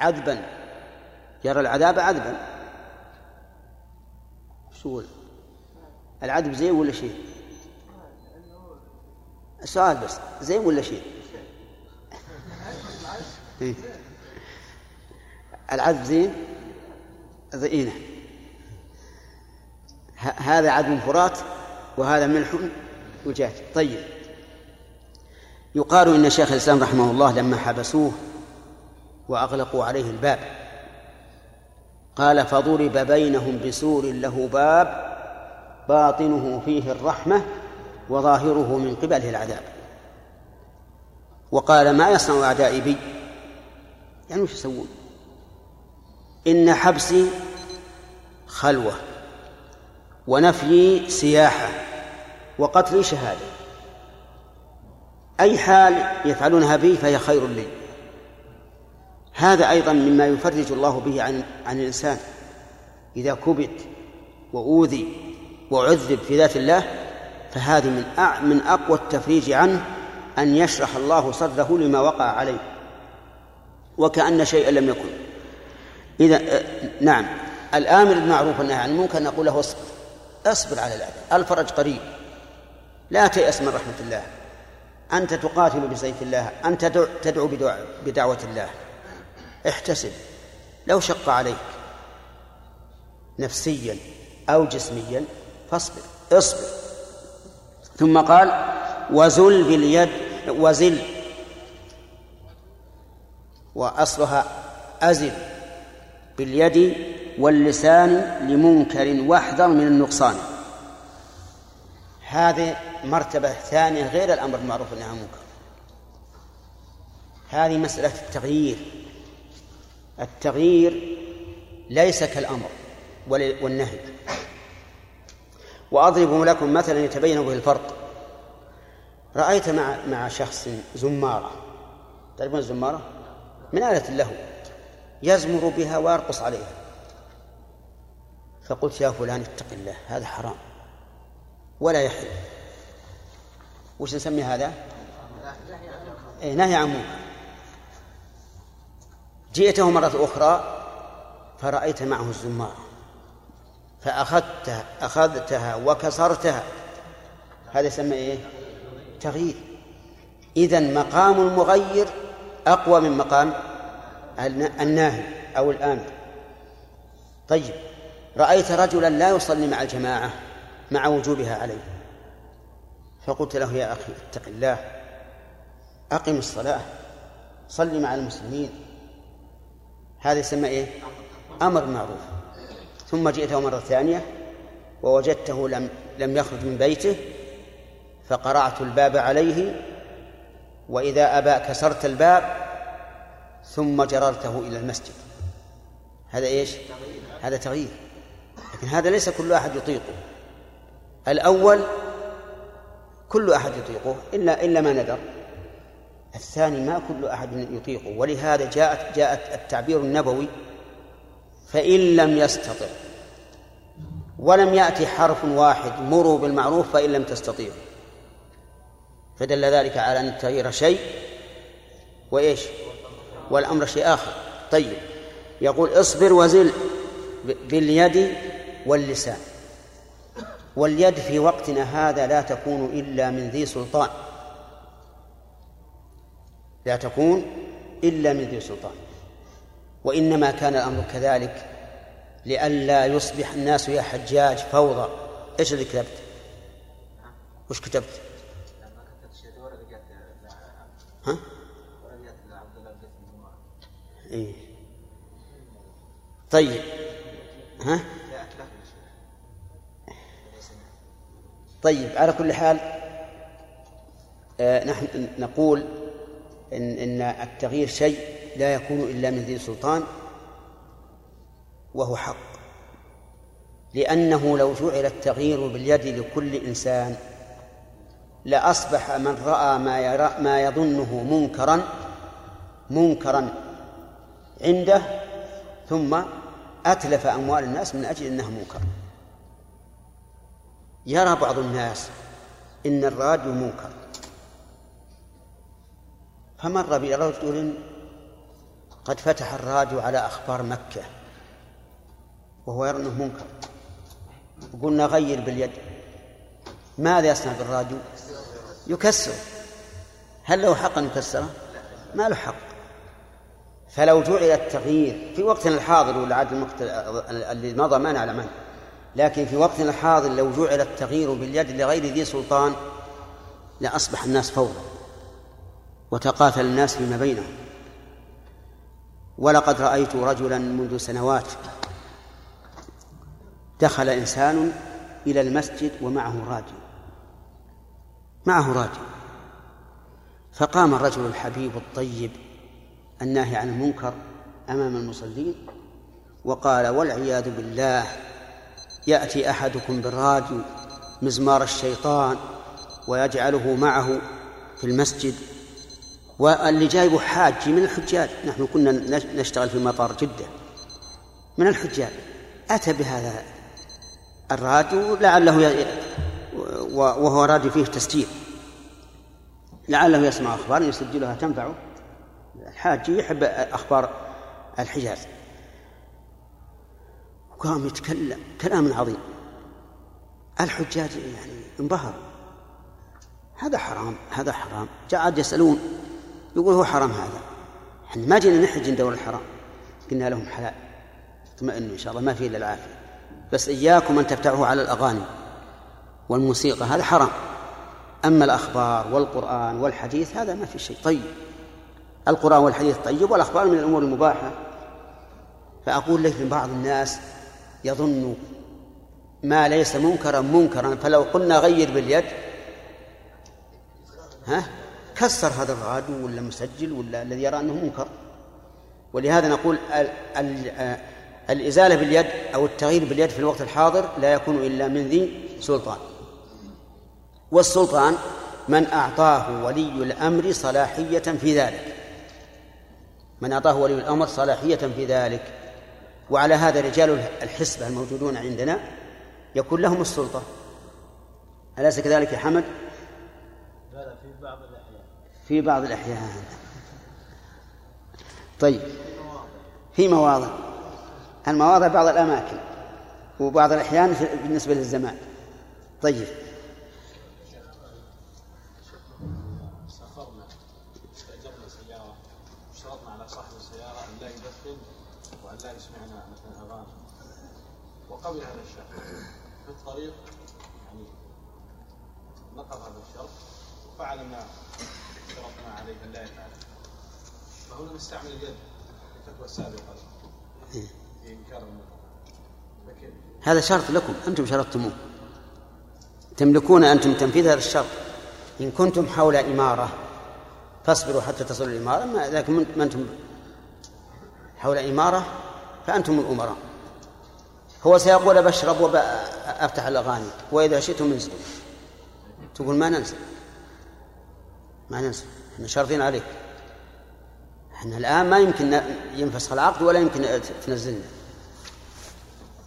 عذبا. يرى العذاب عذبا. شو العذب زين ولا شيء؟ سؤال بس زين ولا شيء. العذب زين؟ زينه هذا عذب فرات وهذا ملح وجاج. طيب. يقال إن شيخ الإسلام رحمه الله لما حبسوه وأغلقوا عليه الباب. قال فضرب بينهم بسور له باب باطنه فيه الرحمة وظاهره من قبله العذاب. وقال ما يصنع أعدائي بي؟ يعني وش يسوون؟ إن حبسي خلوة ونفيي سياحة وقتلي شهادة. أي حال يفعلونها بي فهي خير لي. هذا أيضا مما يفرج الله به عن عن الإنسان. إذا كبت وأوذي وعذب في ذات الله فهذه من من أقوى التفريج عنه أن يشرح الله صدره لما وقع عليه. وكأن شيئا لم يكن. إذا نعم. الآمر بالمعروف والنهي عن المنكر نقول له اصبر. اصبر على الأذى الفرج قريب. لا تيأس من رحمة الله. أنت تقاتل بسيف الله. أنت تدعو بدعوة الله. احتسب. لو شق عليك نفسيا أو جسميا فاصبر اصبر. ثم قال وزل باليد وزل. وأصلها أزل باليد واللسان لمنكر واحذر من النقصان. هذه مرتبة ثانية غير الأمر بالمعروف والنهي عن المنكر. هذه مسألة التغيير. التغيير ليس كالأمر والنهي. وأضرب لكم مثلا يتبين به الفرق. رأيت مع مع شخص زمارة. تعرفون الزمارة؟ من آلة اللهو. يزمر بها ويرقص عليها. فقلت يا فلان اتق الله هذا حرام. ولا يحل. وش نسمي هذا؟ إيه نهي عن منكر جئته مرة أخرى فرأيت معه الزمار فأخذتها أخذتها وكسرتها. هذا يسمى إيه؟ تغيير. إذا مقام المغير أقوى من مقام الناهي أو الآمر طيب رأيت رجلا لا يصلي مع الجماعة مع وجوبها عليه. فقلت له يا أخي اتق الله أقم الصلاة صل مع المسلمين. هذا يسمى إيه؟ أمر معروف. ثم جئته مرة ثانية ووجدته لم لم يخرج من بيته فقرعت الباب عليه وإذا أبى كسرت الباب ثم جررته إلى المسجد. هذا إيش؟ هذا تغيير. لكن هذا ليس كل أحد يطيقه. الأول كل أحد يطيقه إلا إلا ما ندر الثاني ما كل أحد يطيقه ولهذا جاءت جاءت التعبير النبوي فإن لم يستطع ولم يأتي حرف واحد مروا بالمعروف فإن لم تستطيعوا. فدل ذلك على أن التغيير شيء وإيش؟ والأمر شيء آخر. طيب يقول اصبر وزل باليد واللسان. واليد في وقتنا هذا لا تكون إلا من ذي سلطان. لا تكون إلا من ذي سلطان وإنما كان الأمر كذلك لئلا يصبح الناس يا حجاج فوضى إيش اللي كتبت؟ وش كتبت؟ ها؟ إيه؟ طيب ها؟ طيب على كل حال آه نحن نقول إن, إن التغيير شيء لا يكون إلا من ذي سلطان وهو حق. لأنه لو جعل التغيير باليد لكل إنسان لأصبح من رأى ما يرى ما يظنه منكرا منكرا عنده ثم أتلف أموال الناس من أجل أنها منكر. يرى بعض الناس إن الراديو منكر. فمر برجل قد فتح الراديو على أخبار مكة وهو يرى أنه منكر. قلنا غير باليد. ماذا يصنع بالراديو؟ يكسر. هل له حق أن يكسره؟ ما له حق. فلو جعل التغيير في وقتنا الحاضر ولا عاد اللي مضى ما نعلم عنه لكن في وقتنا الحاضر لو جعل التغيير باليد لغير ذي سلطان لأصبح الناس فوضى. وتقاتل الناس فيما بينهم. ولقد رأيت رجلا منذ سنوات دخل إنسان إلى المسجد ومعه راديو معه راديو فقام الرجل الحبيب الطيب الناهي عن المنكر أمام المصلين وقال والعياذ بالله يأتي أحدكم بالراديو مزمار الشيطان ويجعله معه في المسجد واللي جايبه حاج من الحجاج. نحن كنا نشتغل في مطار جدة. من الحجاج. أتى بهذا الراديو لعله ي... وهو راديو فيه تسجيل. لعله يسمع أخبار يسجلها تنفعه. الحاج يحب أخبار الحجاز. وقام يتكلم. كلام عظيم. الحجاج يعني انبهر. هذا حرام. هذا حرام. جاء يسألون. يقول هو حرام هذا. إحنا ما جينا نحج ندور الحرام. قلنا لهم حلال. اطمئنوا إن شاء الله ما فيه إلا العافية. بس إياكم أن تفتحوا على الأغاني والموسيقى هذا حرام. أما الأخبار والقرآن والحديث هذا ما في شيء. طيب. القرآن والحديث طيب والأخبار من الأمور المباحة. فأقول لك بعض الناس يظن ما ليس منكرا منكرا فلو قلنا غير باليد ها؟ كسر هذا الراديو ولا مسجل ولا الذي يرى أنه منكر. ولهذا نقول ال ال الإزالة باليد أو التغيير باليد في الوقت الحاضر لا يكون إلا من ذي سلطان. والسلطان من أعطاه ولي الأمر صلاحية في ذلك. من أعطاه ولي الأمر صلاحية في ذلك. وعلى هذا رجال الحسبة الموجودون عندنا يكون لهم السلطة. أليس كذلك يا حمد؟ في بعض الأحيان. طيب في مواضع. المواضع بعض الأماكن وبعض الأحيان بالنسبة للزمان. طيب. سافرنا استأجرنا سيارة على صاحب السيارة أن لا يدخن وأن لا يسمعنا هذا الشرط في الطريق يعني نقض هذا الشرط وفعل ما اشترطنا عليه ان لا يفعل فهنا نستعمل اليد. الفتوى السابقة. في إنكار هذا شرط لكم. أنتم شرطتموه. تملكون أنتم تنفيذ هذا الشرط. إن كنتم حول إمارة فاصبروا حتى تصلوا الإمارة. ما لكن ما أنتم حول إمارة فأنتم الأمراء. هو سيقول بشرب وأفتح الأغاني. وإذا شئتم انزلوا. تقول ما ننزل. ما ننسى إحنا شارطين عليك. إحنا الآن ما يمكن ينفسخ العقد ولا يمكن تنزلنا.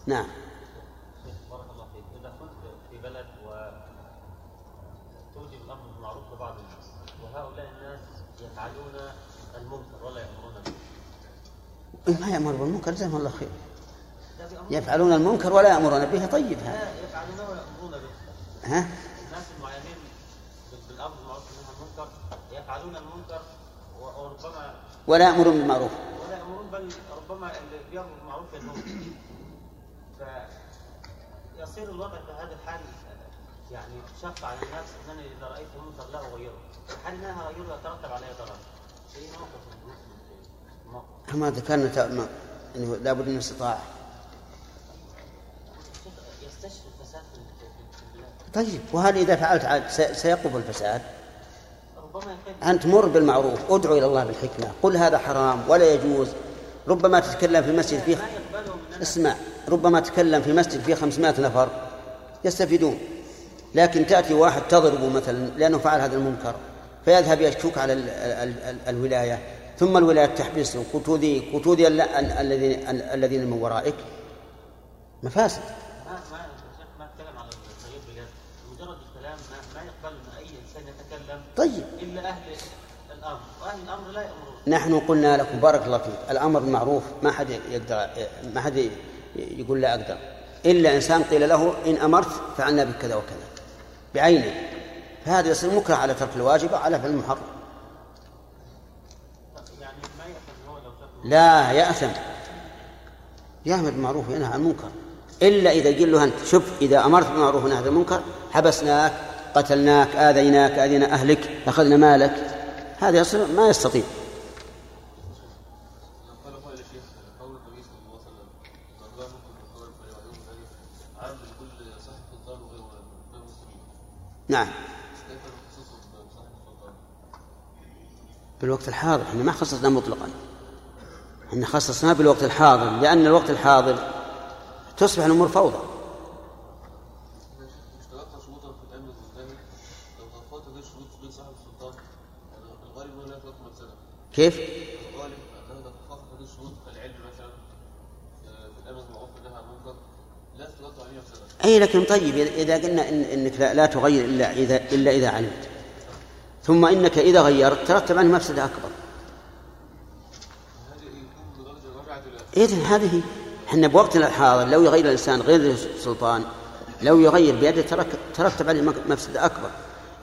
نعم. بارك الله فيك إذا كنت في بلد الأمر بالمعروف لبعض الناس وهؤلاء الناس يفعلون المنكر ولا يأمرون به ما يأمر بالمنكر جزاهم الله خير. يفعلون المنكر ولا يأمرون به. طيب هذا يفعلونه ولا يأمرون به ها؟ الناس المعينين بالأمر بالمعروف المنكر يفعلون المنكر وربما ولا يأمرون بالمعروف. ولا يأمرون بل ربما اللي بيأمر بالمعروف ينهون فيصير الوضع في هذا الحال يعني شق على الناس إنني إذا رأيت منكر لا أغيره. هل انها اغيره يترتب عليه ضرر؟ اي موقف ما ذكرنا إنه لابد من استطاعة. في البلاد. طيب وهل إذا فعلت عاد سيقف الفساد؟ أنت مر بالمعروف ادعو إلى الله بالحكمة قل هذا حرام ولا يجوز ربما تتكلم في مسجد فيه اسمع ربما تتكلم في مسجد فيه 500 نفر يستفيدون لكن تأتي واحد تضربه مثلا لأنه فعل هذا المنكر فيذهب يشكوك على ال ال ال الولاية ثم الولاية تحبسه وتؤذيك وتؤذي ال- ال- الذين ال- الذين من ورائك مفاسد ما نحن قلنا لكم بارك الله فيك. الأمر بالمعروف ما حد يقدر ما حد يقول لا أقدر. إلا إنسان قيل له إن أمرت فعلنا بكذا وكذا. بعينه. فهذا يصير مكره على ترك الواجب على فعل المحرم. لا يأثم. يأمر بالمعروف وينهى عن المنكر. إلا إذا قيل له أنت شوف إذا أمرت بالمعروف ونهى عن المنكر حبسناك قتلناك آذيناك آذينا أهلك أخذنا مالك. هذا يصير ما يستطيع. نعم. كيف؟ بالوقت الحاضر إحنا ما خصصنا مطلقا. إحنا خصصناه بالوقت الحاضر لأن الوقت الحاضر تصبح الأمور فوضى. اشترطنا شروطا في الامن الاسلامي لو توفرت هذه الشروط بين صاحب السلطان يعني الغالب انه لا يترك مفسده كيف؟ الغالب انه اذا تحققت هذه الشروط كالعلم مثلا آه، في الامن بالمعروف والنهي عن المنكر لا تترتب عليه مفسده أي لكن طيب إذا قلنا إن إنك لا, تغير إلا إذا إلا إذا علمت. ثم إنك إذا غيرت ترتب عنه مفسدة أكبر. إذن هذه إحنا بوقتنا الحاضر لو يغير الإنسان غير السلطان لو يغير بيده ترتب عليه مفسدة أكبر.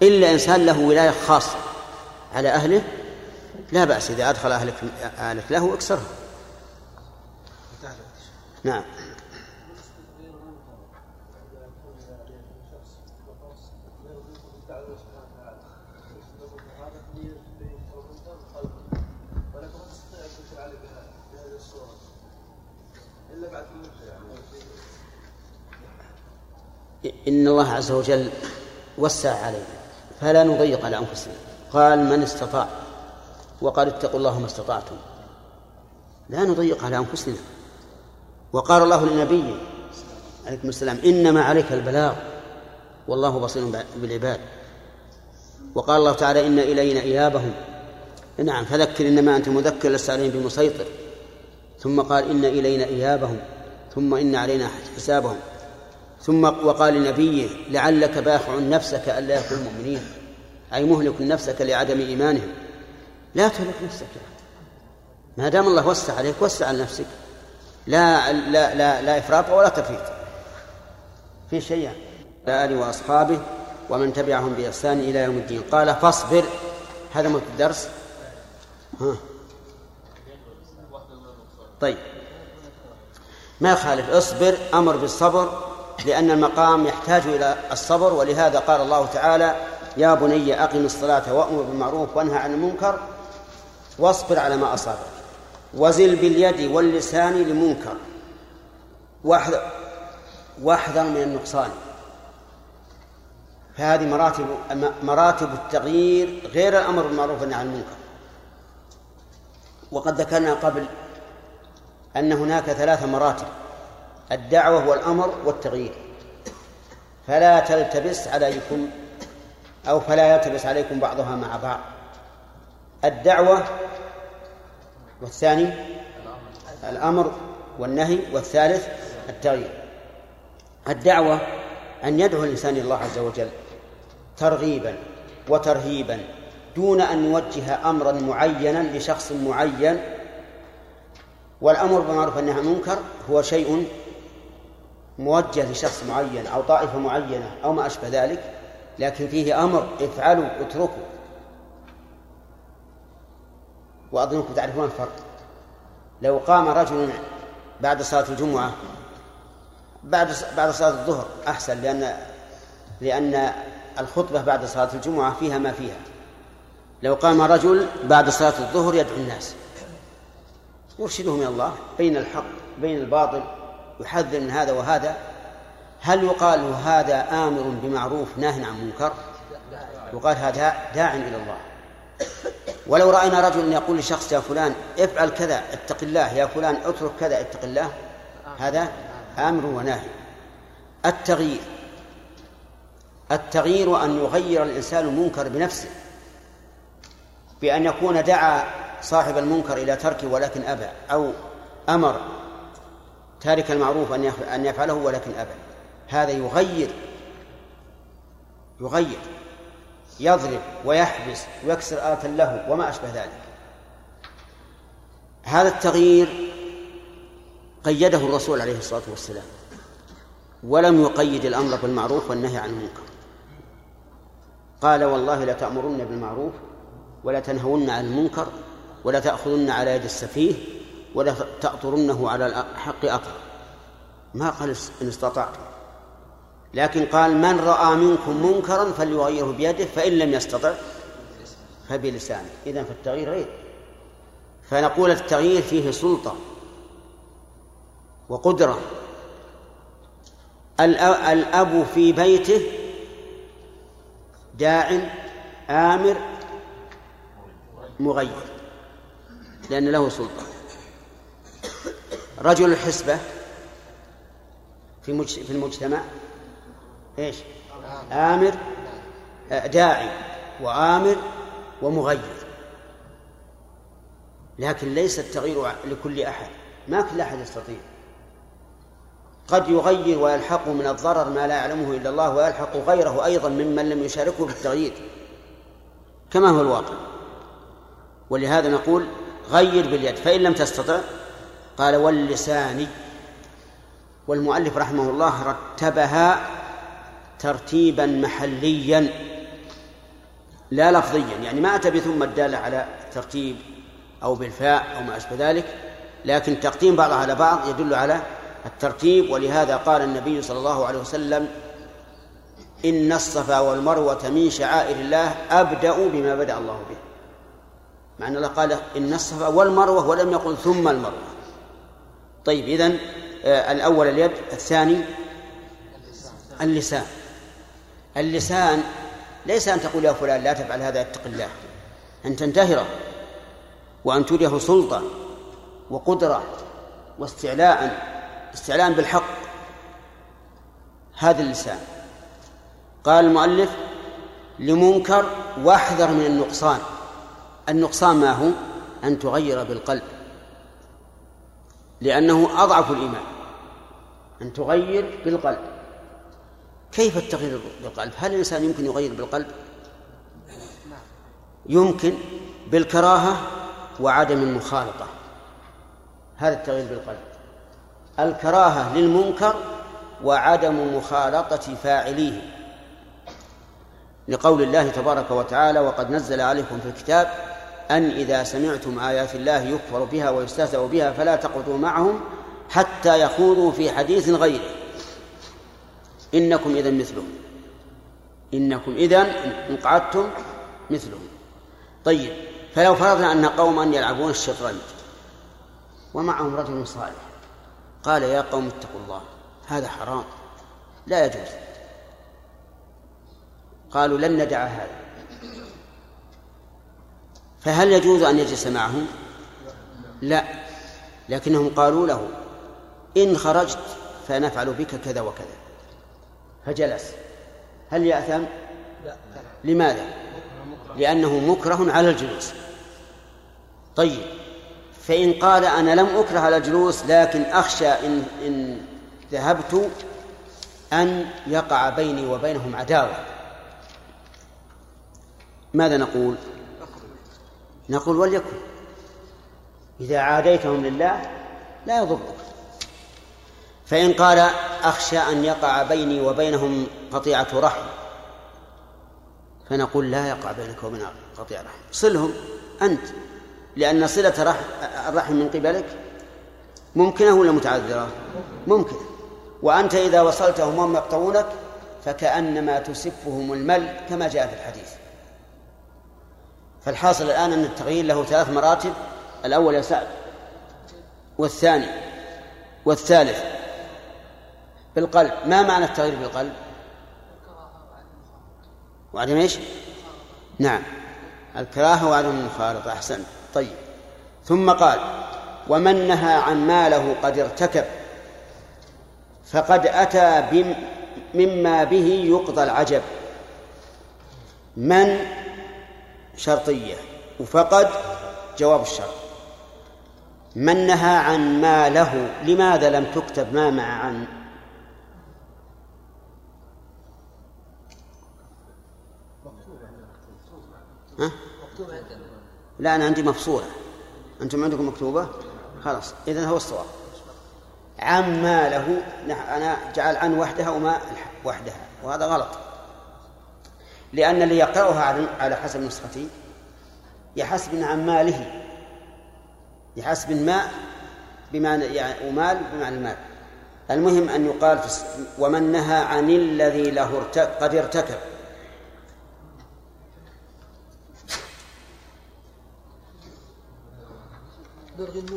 إلا إنسان له ولاية خاصة على أهله لا بأس إذا أدخل أهلك أهلك له اكسره نعم. إن الله عز وجل وسع علينا فلا نضيق على أنفسنا. قال من استطاع. وقال اتقوا الله ما استطعتم. لا نضيق على أنفسنا. وقال الله لنبيه عليكم السلام إنما عليك البلاغ والله بصير بالعباد. وقال الله تعالى إن إلينا إيابهم. نعم فذكر إنما أنت مذكر لست عليهم بمسيطر. ثم قال إن إلينا إيابهم ثم إن علينا حسابهم. ثم وقال لنبيه لعلك باخع نفسك ألا يكونوا مؤمنين. أي مهلك نفسك لعدم إيمانهم لا تهلك نفسك ما دام الله وسع عليك وسع على نفسك. لا لا لا, لا إفراط ولا تفريط. في شيء. آله وأصحابه ومن تبعهم بإحسان إلى يوم الدين. قال فاصبر. هذا موت الدرس. ها. طيب. ما يخالف؟ اصبر أمر بالصبر. لأن المقام يحتاج إلى الصبر ولهذا قال الله تعالى يا بني أقم الصلاة وأمر بالمعروف وانهى عن المنكر واصبر على ما أصابك وزل باليد واللسان لمنكر واحذر واحذر من النقصان. فهذه مراتب مراتب التغيير غير الأمر بالمعروف والنهي عن المنكر. وقد ذكرنا قبل أن هناك ثلاث مراتب. الدعوة والأمر والتغيير. فلا تلتبس عليكم أو فلا يلتبس عليكم بعضها مع بعض. الدعوة والثاني الأمر والنهي والثالث التغيير. الدعوة أن يدعو الإنسان إلى الله عز وجل ترغيبا وترهيبا دون أن يوجه أمرا معينا لشخص معين. والأمر بالمعروف والنهي عن المنكر هو شيء موجه لشخص معين أو طائفة معينة أو ما أشبه ذلك لكن فيه أمر افعلوا اتركوا. وأظنكم تعرفون الفرق. لو قام رجل بعد صلاة الجمعة بعد بعد صلاة الظهر أحسن لأن لأن الخطبة بعد صلاة الجمعة فيها ما فيها. لو قام رجل بعد صلاة الظهر يدعو الناس. يرشدهم إلى الله بين الحق بين الباطل. يحذر من هذا وهذا؟ هل يقال هذا آمر بمعروف ناه عن منكر؟ يقال هذا داع إلى الله. ولو رأينا رجلا يقول لشخص يا فلان افعل كذا اتق الله يا فلان اترك كذا اتق الله. هذا آمر ونهي. التغيير. التغيير أن يغير الإنسان المنكر بنفسه. بأن يكون دعا صاحب المنكر إلى تركه ولكن أبى أو أمر تارك المعروف أن أن يفعله ولكن أبى. هذا يغير يغير. يضرب ويحبس ويكسر آلة له وما أشبه ذلك. هذا التغيير قيده الرسول عليه الصلاة والسلام. ولم يقيد الأمر بالمعروف والنهي عن المنكر. قال والله لتأمرن بالمعروف ولا تنهون عن المنكر ولا تأخذن على يد السفيه ولا تأطرنه على الحق أطر ما قال إن استطعتم لكن قال من رأى منكم منكرا فليغيره بيده فإن لم يستطع فبلسانه. إذا فالتغيير غير. فنقول التغيير فيه سلطة وقدرة. الأب في بيته داع آمر مغير لأن له سلطة. رجل الحسبة في في المجتمع؟ إيش؟ آمر داعي وآمر ومغير. لكن ليس التغيير لكل أحد. ما كل أحد يستطيع. قد يغير ويلحق من الضرر ما لا يعلمه إلا الله ويلحق غيره أيضا ممن لم يشاركه في التغيير. كما هو الواقع. ولهذا نقول غير باليد. فإن لم تستطع قال واللسان والمؤلف رحمه الله رتبها ترتيبا محليا لا لفظيا يعني ما أتى بثم الدالة على ترتيب أو بالفاء أو ما أشبه ذلك لكن تقديم بعضها على بعض يدل على الترتيب ولهذا قال النبي صلى الله عليه وسلم إن الصفا والمروة من شعائر الله أبدأ بما بدأ الله به. مع أن الله قال إن الصفا والمروة ولم يقل ثم المروة. طيب إذن آه الأول اليد الثاني اللسان. اللسان ليس أن تقول يا فلان لا تفعل هذا اتق الله. أن تنتهره وأن تريه سلطة وقدرة واستعلاء استعلاء بالحق. هذا اللسان. قال المؤلف لمنكر واحذر من النقصان. النقصان ما هو؟ أن تغير بالقلب. لأنه أضعف الإيمان. أن تغير بالقلب. كيف التغيير بالقلب؟ هل الإنسان يمكن يغير بالقلب؟ يمكن بالكراهة وعدم المخالطة. هذا التغيير بالقلب. الكراهة للمنكر وعدم مخالطة فاعليه. لقول الله تبارك وتعالى وقد نزل عليكم في الكتاب أن إذا سمعتم آيات الله يكفر بها ويستهزأ بها فلا تقعدوا معهم حتى يخوضوا في حديث غيره. إنكم إذا مثلهم. إنكم إذا إن قعدتم مثلهم. طيب فلو فرضنا أن قوما يلعبون الشطرنج ومعهم رجل صالح قال يا قوم اتقوا الله هذا حرام لا يجوز. قالوا لن ندع هذا. فهل يجوز أن يجلس معهم؟ لا. لكنهم قالوا له إن خرجت فنفعل بك كذا وكذا. فجلس. هل يأثم؟ لا. لماذا؟ لأنه مكره على الجلوس. طيب. فإن قال أنا لم أكره على الجلوس لكن أخشى إن إن ذهبت أن يقع بيني وبينهم عداوة. ماذا نقول؟ نقول وليكن. إذا عاديتهم لله لا يضرك. فإن قال أخشى أن يقع بيني وبينهم قطيعة رحم فنقول لا يقع بينك وبين قطيعة رحم. صلهم أنت لأن صلة الرحم من قبلك ممكنة ولا متعذرة؟ ممكنة. وأنت إذا وصلتهم وهم يقطعونك فكأنما تسفهم المل كما جاء في الحديث. فالحاصل الآن أن التغيير له ثلاث مراتب الأول يا سعد والثاني والثالث. بالقلب ما معنى التغيير بالقلب؟ وعدم إيش؟ نعم. الكراهة وعدم المخالطة أحسنت طيب. ثم قال ومن نهى عن ما له قد ارتكب فقد أتى مما به يقضى العجب. من شرطية وفقد جواب الشرط. من نهى عن ما له لماذا لم تكتب ما مع عن؟ ها؟ لا أنا عندي مفصولة. أنتم عندكم مكتوبة؟ خلاص إذن هو الصواب. عما له أنا جعل عن وحدها وما وحدها وهذا غلط. لأن اللي يقرأها على حسب نسختي يحسب عن ماله. يحسب الماء بمعنى يعني ومال بمعنى المال. المهم أن يقال في ومن نهى عن الذي له قد ارتكب.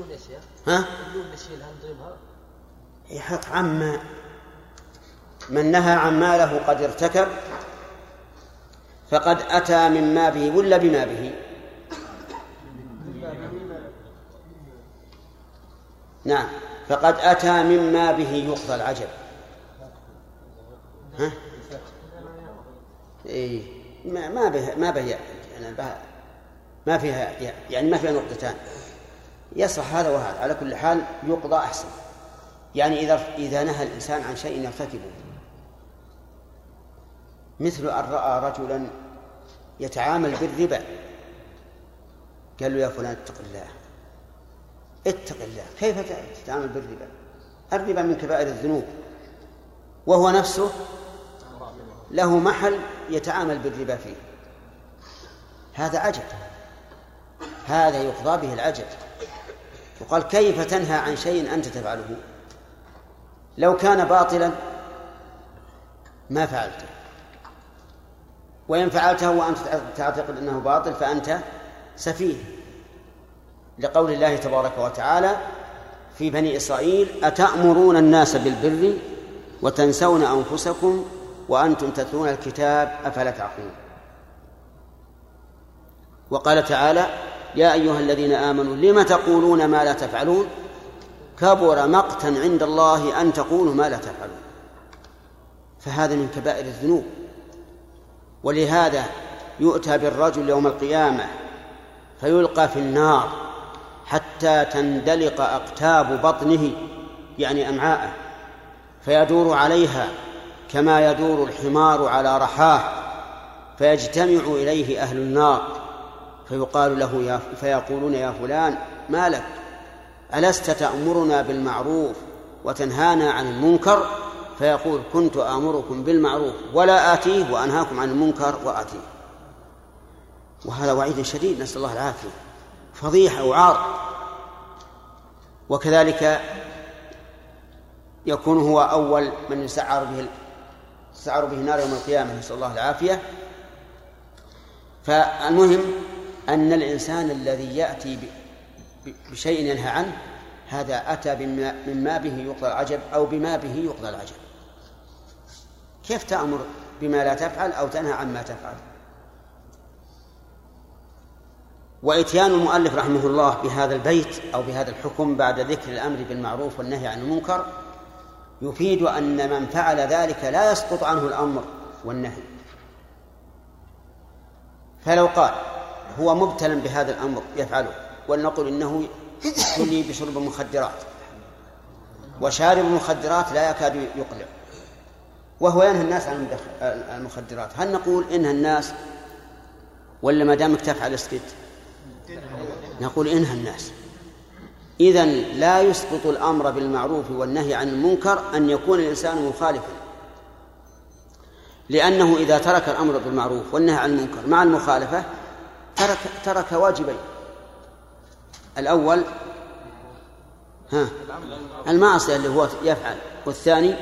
يا شيخ ها؟ يحط عما من نهى عن ماله قد ارتكب فقد أتى من ما به ولا بما به؟ نعم فقد أتى مما به يقضى العجب. ها؟ إيه ما ما به ما به يعني ما فيها يعني ما فيها نقطتان. يصح هذا وهذا على كل حال يقضى أحسن. يعني إذا إذا نهى الإنسان عن شيء يرتكبه. مثل أن رأى رجلا يتعامل بالربا. قال له يا فلان اتق الله. اتق الله. كيف تتعامل بالربا؟ الربا من كبائر الذنوب. وهو نفسه له محل يتعامل بالربا فيه. هذا عجب. هذا يقضى به العجب. وقال كيف تنهى عن شيء أنت تفعله؟ لو كان باطلا ما فعلته. وإن فعلته وأنت تعتقد أنه باطل فأنت سفيه. لقول الله تبارك وتعالى في بني إسرائيل أتأمرون الناس بالبر وتنسون أنفسكم وأنتم تتلون الكتاب أفلا تعقلون؟ وقال تعالى يا أيها الذين آمنوا لم تقولون ما لا تفعلون؟ كبر مقتا عند الله أن تقولوا ما لا تفعلون. فهذا من كبائر الذنوب. ولهذا يؤتى بالرجل يوم القيامة فيلقى في النار حتى تندلق أقتاب بطنه يعني أمعاءه فيدور عليها كما يدور الحمار على رحاه فيجتمع إليه أهل النار فيقال له يا فيقولون يا فلان ما لك؟ ألست تأمرنا بالمعروف وتنهانا عن المنكر؟ فيقول كنت آمركم بالمعروف ولا آتيه وأنهاكم عن المنكر وآتيه. وهذا وعيد شديد نسأل الله العافية. فضيحة وعار. وكذلك يكون هو أول من يسعر به يسعر به النار يوم القيامة نسأل الله العافية. فالمهم أن الإنسان الذي يأتي بشيء ينهى عنه هذا أتى مما به يقضى العجب أو بما به يقضى العجب. كيف تأمر بما لا تفعل أو تنهى عما تفعل؟ وإتيان المؤلف رحمه الله بهذا البيت أو بهذا الحكم بعد ذكر الأمر بالمعروف والنهي عن المنكر يفيد أن من فعل ذلك لا يسقط عنه الأمر والنهي. فلو قال هو مبتلى بهذا الأمر يفعله ولنقل إنه ابتلي بشرب المخدرات وشارب المخدرات لا يكاد يقلع. وهو ينهى الناس عن المخدرات. هل نقول إنهى الناس ولا ما دامك تفعل اسكت نقول إنهى الناس. اذا لا يسقط الأمر بالمعروف والنهي عن المنكر أن يكون الإنسان مخالفا. لأنه إذا ترك الأمر بالمعروف والنهي عن المنكر مع المخالفة ترك ترك واجبين. الأول ها المعصية اللي هو يفعل والثاني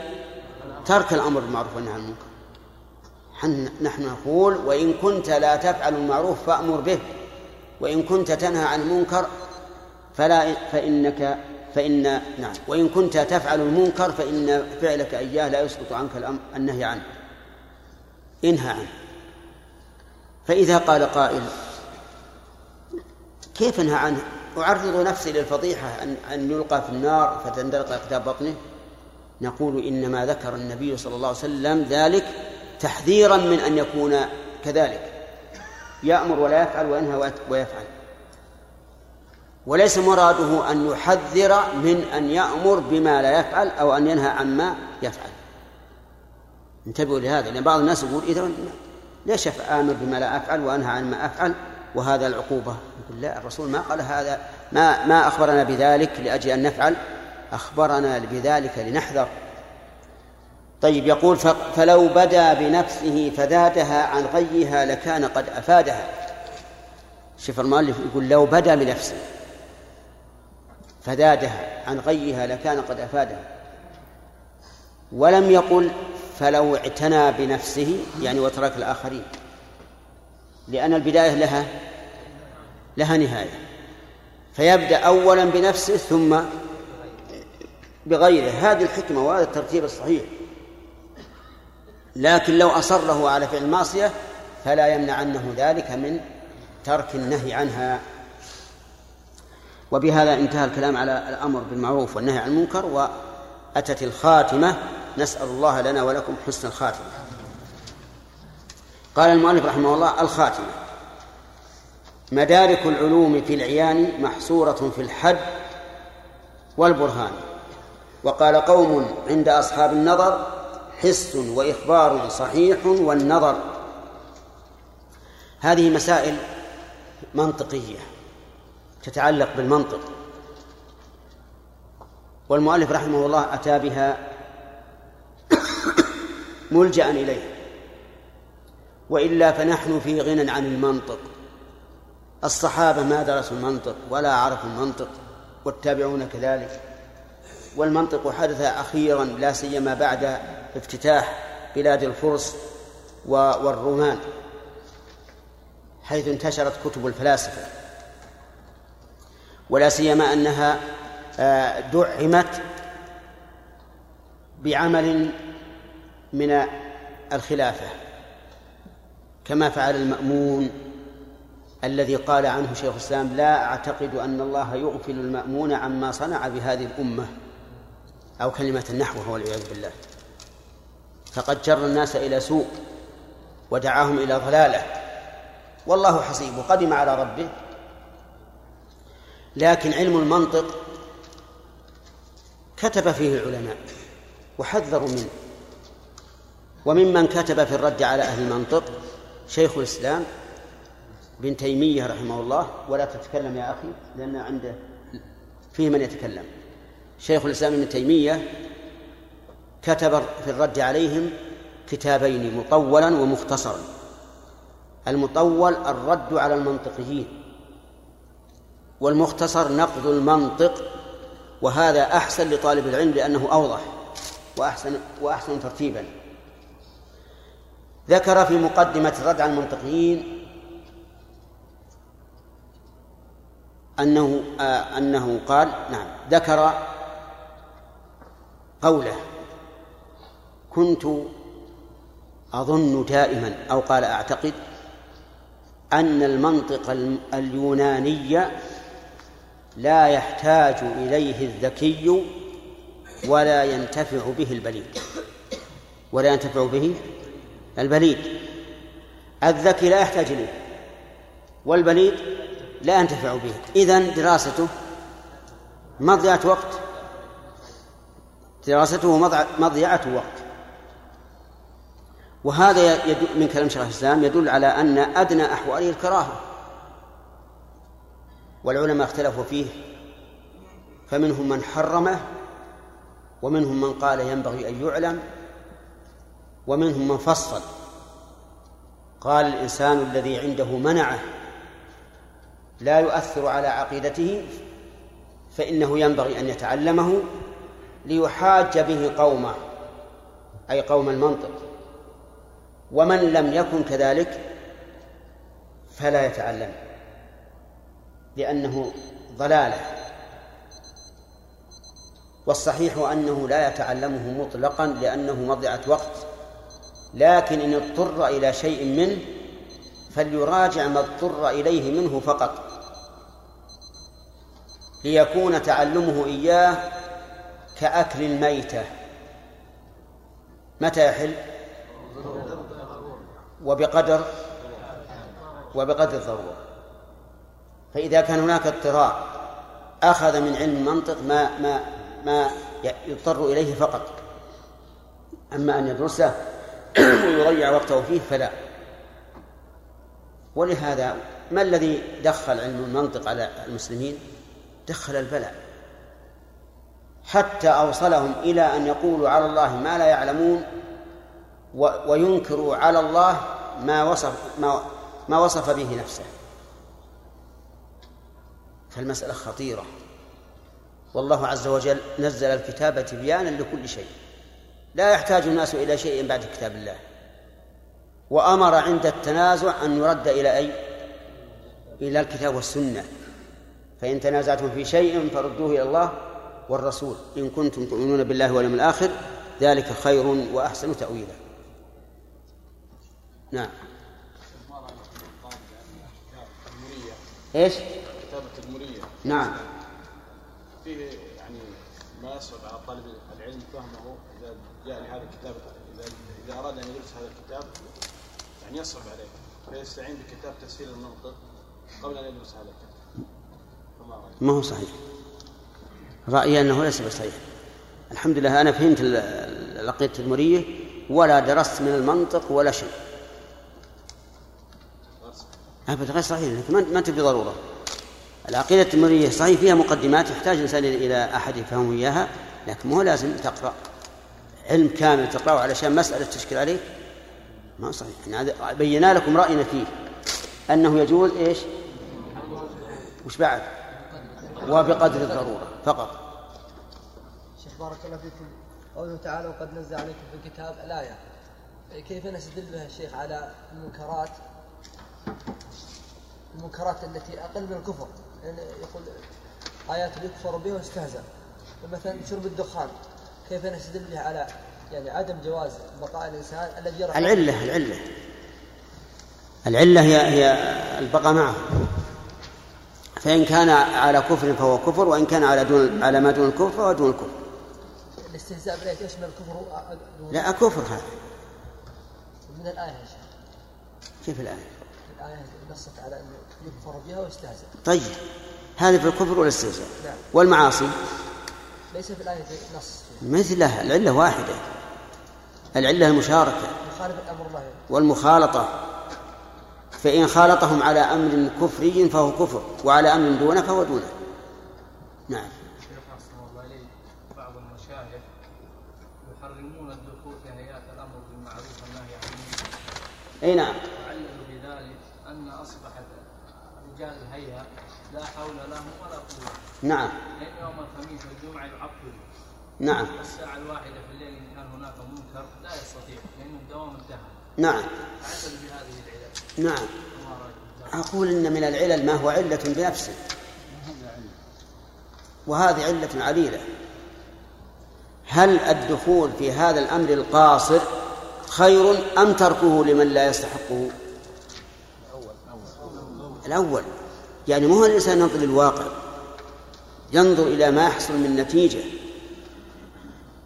ترك الأمر بالمعروف والنهي عن المنكر. نحن نقول وإن كنت لا تفعل المعروف فأمر به وإن كنت تنهى عن المنكر فلا فإنك فإن نعم. وإن كنت تفعل المنكر فإن فعلك إياه لا يسقط عنك الأمر النهي عنه. انهى عنه. فإذا قال قائل كيف أنهى عنه؟ أعرض نفسي للفضيحة أن أن يلقى في النار فتندلق أقدام بطنه؟ نقول إنما ذكر النبي صلى الله عليه وسلم ذلك تحذيرا من أن يكون كذلك. يأمر ولا يفعل وينهى ويفعل. وليس مراده أن يحذر من أن يأمر بما لا يفعل أو أن ينهى عما يفعل. انتبهوا لهذا لأن بعض الناس يقول إذا ليش آمر بما لا أفعل وأنهى عن ما أفعل؟ وهذا العقوبة. يقول لا الرسول ما قال هذا ما ما أخبرنا بذلك لأجل أن نفعل أخبرنا بذلك لنحذر. طيب يقول فلو بدا بنفسه فذاتها عن غيها لكان قد أفادها. شوف المؤلف يقول لو بدا بنفسه فذادها عن غيها لكان قد أفادها. ولم يقل فلو اعتنى بنفسه يعني وترك الآخرين. لأن البداية لها لها نهاية. فيبدأ أولا بنفسه ثم بغيره. هذه الحكمة وهذا الترتيب الصحيح. لكن لو أصره على فعل المعصية فلا يمنعنه ذلك من ترك النهي عنها. وبهذا انتهى الكلام على الأمر بالمعروف والنهي عن المنكر وأتت الخاتمة. نسأل الله لنا ولكم حسن الخاتمة. قال المؤلف رحمه الله الخاتمة. مدارك العلوم في العيان محصورة في الحد والبرهان. وقال قوم عند أصحاب النظر حس وإخبار صحيح والنظر. هذه مسائل منطقية تتعلق بالمنطق. والمؤلف رحمه الله أتى بها ملجأ إليه. وإلا فنحن في غنى عن المنطق. الصحابة ما درسوا المنطق ولا عرفوا المنطق والتابعون كذلك. والمنطق حدث أخيرا لا سيما بعد افتتاح بلاد الفرس والرومان حيث انتشرت كتب الفلاسفة. ولا سيما أنها آه، دعمت بعمل من الخلافة كما فعل المأمون الذي قال عنه شيخ الإسلام لا أعتقد أن الله يغفل المأمون عما صنع بهذه الأمة. أو كلمة نحوه والعياذ بالله. فقد جر الناس إلى سوء ودعاهم إلى ضلالة. والله حسيب وقدم على ربه. لكن علم المنطق كتب فيه العلماء وحذروا منه. وممن كتب في الرد على أهل المنطق شيخ الإسلام بن تيمية رحمه الله ولا تتكلم يا أخي لأن عنده فيه من يتكلم. شيخ الإسلام ابن تيمية كتب في الرد عليهم كتابين مطولا ومختصرا. المطول الرد على المنطقيين والمختصر نقد المنطق وهذا أحسن لطالب العلم لأنه أوضح وأحسن وأحسن ترتيبا. ذكر في مقدمة الرد على المنطقيين أنه آه أنه قال نعم ذكر قوله كنت أظن دائما أو قال أعتقد أن المنطق اليوناني لا يحتاج إليه الذكي ولا ينتفع به البليد. ولا ينتفع به البليد. الذكي لا يحتاج إليه والبليد لا ينتفع به. إذن دراسته مضيعة وقت دراسته مضيعة وقت. وهذا من كلام شيخ الإسلام يدل على أن أدنى أحواله الكراهة. والعلماء اختلفوا فيه. فمنهم من حرمه ومنهم من قال ينبغي أن يعلم ومنهم من فصل. قال الإنسان الذي عنده منعة لا يؤثر على عقيدته فإنه ينبغي أن يتعلمه ليحاج به قومه أي قوم المنطق. ومن لم يكن كذلك فلا يتعلم لأنه ضلالة. والصحيح أنه لا يتعلمه مطلقا لأنه مضيعة وقت لكن إن اضطر إلى شيء منه فليراجع ما اضطر إليه منه فقط ليكون تعلمه إياه كأكل الميتة. متى يحل؟ وبقدر؟ وبقدر الضرورة. فإذا كان هناك اضطرار أخذ من علم المنطق ما ما ما يضطر إليه فقط. أما أن يدرسه ويضيع وقته فيه فلا. ولهذا ما الذي دخل علم المنطق على المسلمين؟ دخل البلاء. حتى أوصلهم إلى أن يقولوا على الله ما لا يعلمون وينكروا على الله ما وصف ما, ما وصف به نفسه. فالمسألة خطيرة. والله عز وجل نزل الكتاب تبيانا لكل شيء. لا يحتاج الناس إلى شيء بعد كتاب الله. وأمر عند التنازع أن يرد إلى أي؟ إلى الكتاب والسنة. فإن تنازعتم في شيء فردوه إلى الله. والرسول إن كنتم تؤمنون بالله واليوم الآخر ذلك خير وأحسن تأويلا. نعم. إيش؟ كتابة المرية نعم. فيه يعني ما يصعب على طالب العلم فهمه إذا جاء لهذا الكتاب إذا إذا أراد أن يدرس هذا الكتاب يعني يصعب عليه فيستعين بكتاب تسهيل المنطق قبل أن يدرس هذا الكتاب؟ ما هو صحيح. رأيي أنه ليس بصحيح. الحمد لله أنا فهمت ال- العقيدة التدمرية ولا درست من المنطق ولا شيء. أبدا غير صحيح. ما- أنت بضرورة. العقيدة التدمرية صحيح فيها مقدمات يحتاج الإنسان إلى أحد يفهمه إياها لكن مو لازم تقرأ. علم كامل تقرأه علشان مسألة تشكل عليك ما صحيح. يعني بينا لكم رأينا فيه. أنه يجوز إيش؟ وش بعد؟ وبقدر الضرورة فقط. بارك الله فيكم. قوله تعالى وقد نزل عليكم في الكتاب الآية. كيف نستدل بها الشيخ على المنكرات؟ المنكرات التي أقل من الكفر. يعني يقول آيات يكفر بها ويستهزأ. مثلا شرب الدخان كيف نستدل بها على يعني عدم جواز بقاء الإنسان الذي يرى العلة العلة. العلة هي هي البقاء معه. فإن كان على كفر فهو كفر وإن كان على دون على ما دون الكفر فهو دون الكفر. الاستهزاء بالآية يشمل الكفر لا كفر هذا. من الآية يا شيخ. كيف الآية؟ الآية نصت على أن يكفر بها ويستهزأ. طيب هذا في الكفر والاستهزاء. نعم. والمعاصي؟ ليس في الآية نص مثلها العلة واحدة. العلة المشاركة. مخالف الأمر الله. والمخالطة. فإن خالطهم على أمر كفري فهو كفر وعلى أمر دونه فهو دونه. نعم شيخ أحسن الله إليك بعض المشايخ يحرمون الدخول في هيئات الأمر بالمعروف والنهي عن المنكر أي نعم. وعللوا بذلك أن أصبحت رجال الهيئة لا حول لهم ولا قوة. نعم. لأن يوم الخميس والجمعة يعطلوا نعم. والساعة الواحدة في الليل إن كان هناك منكر لا يستطيع لأن الدوام انتهى. نعم. فعللوا بهذه العلل. نعم. أقول إن من العلل ما هو علة بنفسه. وهذه علة عليلة. هل الدخول في هذا الأمر القاصر خير أم تركه لمن لا يستحقه؟ الأول. يعني مو الإنسان ينظر للواقع ينظر إلى ما يحصل من نتيجة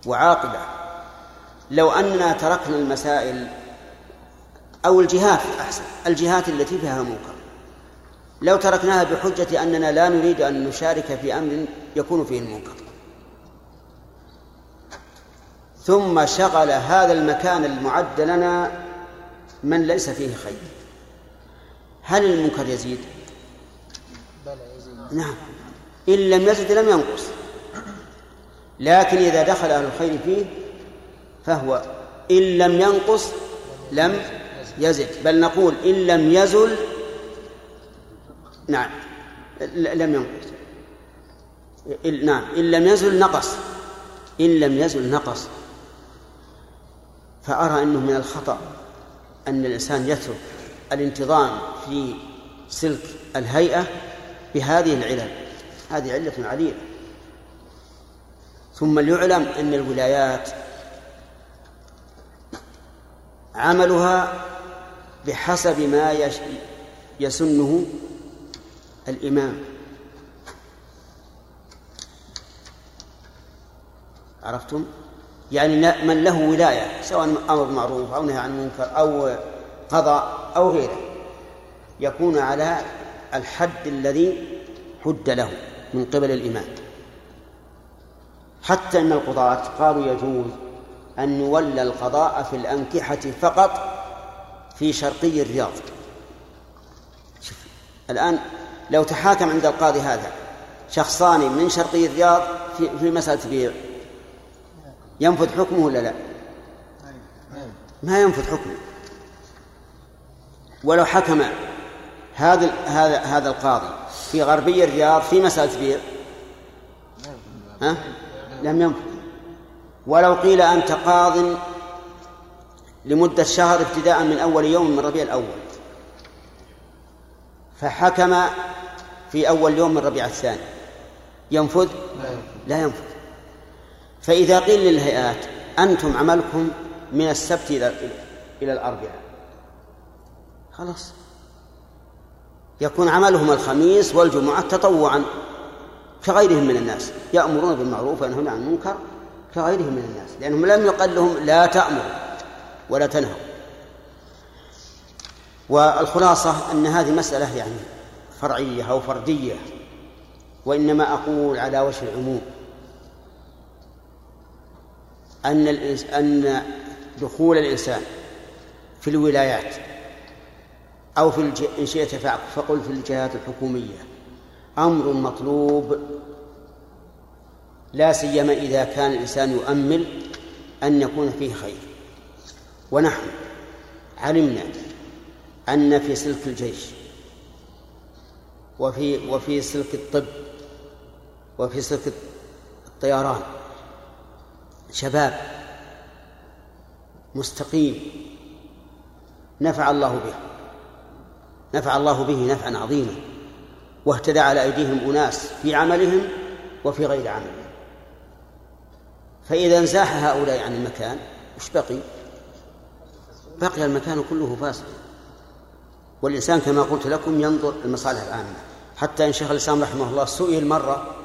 وعاقبة. لو أننا تركنا المسائل أو الجهات أحسن. الجهات التي فيها منكر لو تركناها بحجة أننا لا نريد أن نشارك في أمر يكون فيه المنكر ثم شغل هذا المكان المعد لنا من ليس فيه خير. هل المنكر يزيد؟ نعم. إن لم يزد لم ينقص. لكن إذا دخل أهل الخير فيه فهو إن لم ينقص لم يزد. بل نقول إن لم يزل نعم. لم ينقص. نعم. إن لم يزل نقص. إن لم يزل نقص. فأرى أنه من الخطأ أن الإنسان يترك الانتظام في سلك الهيئة بهذه العلل. هذه علة عليلة. ثم ليعلم أن الولايات عملها بحسب ما يسنه الإمام. عرفتم؟ يعني من له ولاية سواء أمر بالمعروف أو نهي عن المنكر أو قضاء أو غيره يكون على الحد الذي حد له من قبل الإمام حتى أن القضاة قالوا يجوز أن يولى القضاء في الأنكحة فقط في شرقي الرياض. الآن لو تحاكم عند القاضي هذا شخصان من شرقي الرياض في, في مسألة بيع ينفذ حكمه ولا لا؟ ما ينفذ حكمه. ولو حكم هذا هذا هذا القاضي في غربي الرياض في مسألة بيع. ها؟ لم ينفذ. ولو قيل أنت قاض لمدة شهر ابتداء من أول يوم من ربيع الأول. فحكم في أول يوم من ربيع الثاني. ينفذ. لا ينفذ. فإذا قيل للهيئات أنتم عملكم من السبت إلى إلى الأربعاء. خلاص. يكون عملهم الخميس والجمعة تطوعا كغيرهم من الناس. يأمرون بالمعروف وينهون عن المنكر كغيرهم من الناس. لأنهم لم يقل لهم لا تأمروا ولا تنهوا. والخلاصة أن هذه مسألة يعني فرعية أو فردية وإنما أقول على وجه العموم. أن أن دخول الإنسان في الولايات أو في الج... إن شئت فقل في الجهات الحكومية أمر مطلوب. لا سيما إذا كان الإنسان يؤمل أن يكون فيه خير. ونحن علمنا أن في سلك الجيش وفي وفي سلك الطب وفي سلك الطيران شباب مستقيم نفع الله به نفع الله به نفعا عظيما واهتدى على أيديهم أناس في عملهم وفي غير عملهم. فإذا انزاح هؤلاء عن المكان وش بقي؟ بقي المكان كله فاسد. والإنسان كما قلت لكم ينظر المصالح العامة. حتى إن شيخ الإسلام رحمه الله سئل مرة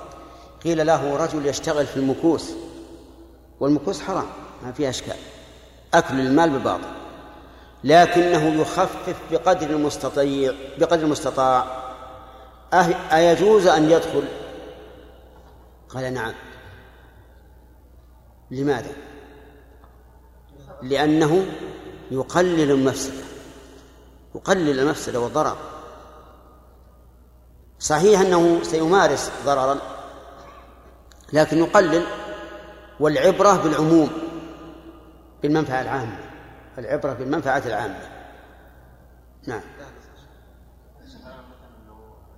قيل له رجل يشتغل في المكوس والمكوس حرام ما فيها أشكال. أكل المال بباطل لكنه يخفف بقدر المستطيع بقدر المستطاع. أه- أيجوز أن يدخل؟ قال نعم. لماذا؟ لأنه يقلل المفسدة. يقلل المفسدة والضرر. صحيح أنه سيمارس ضررا لكن يقلل والعبرة بالعموم بالمنفعة العامة العبرة بالمنفعة العامة. نعم.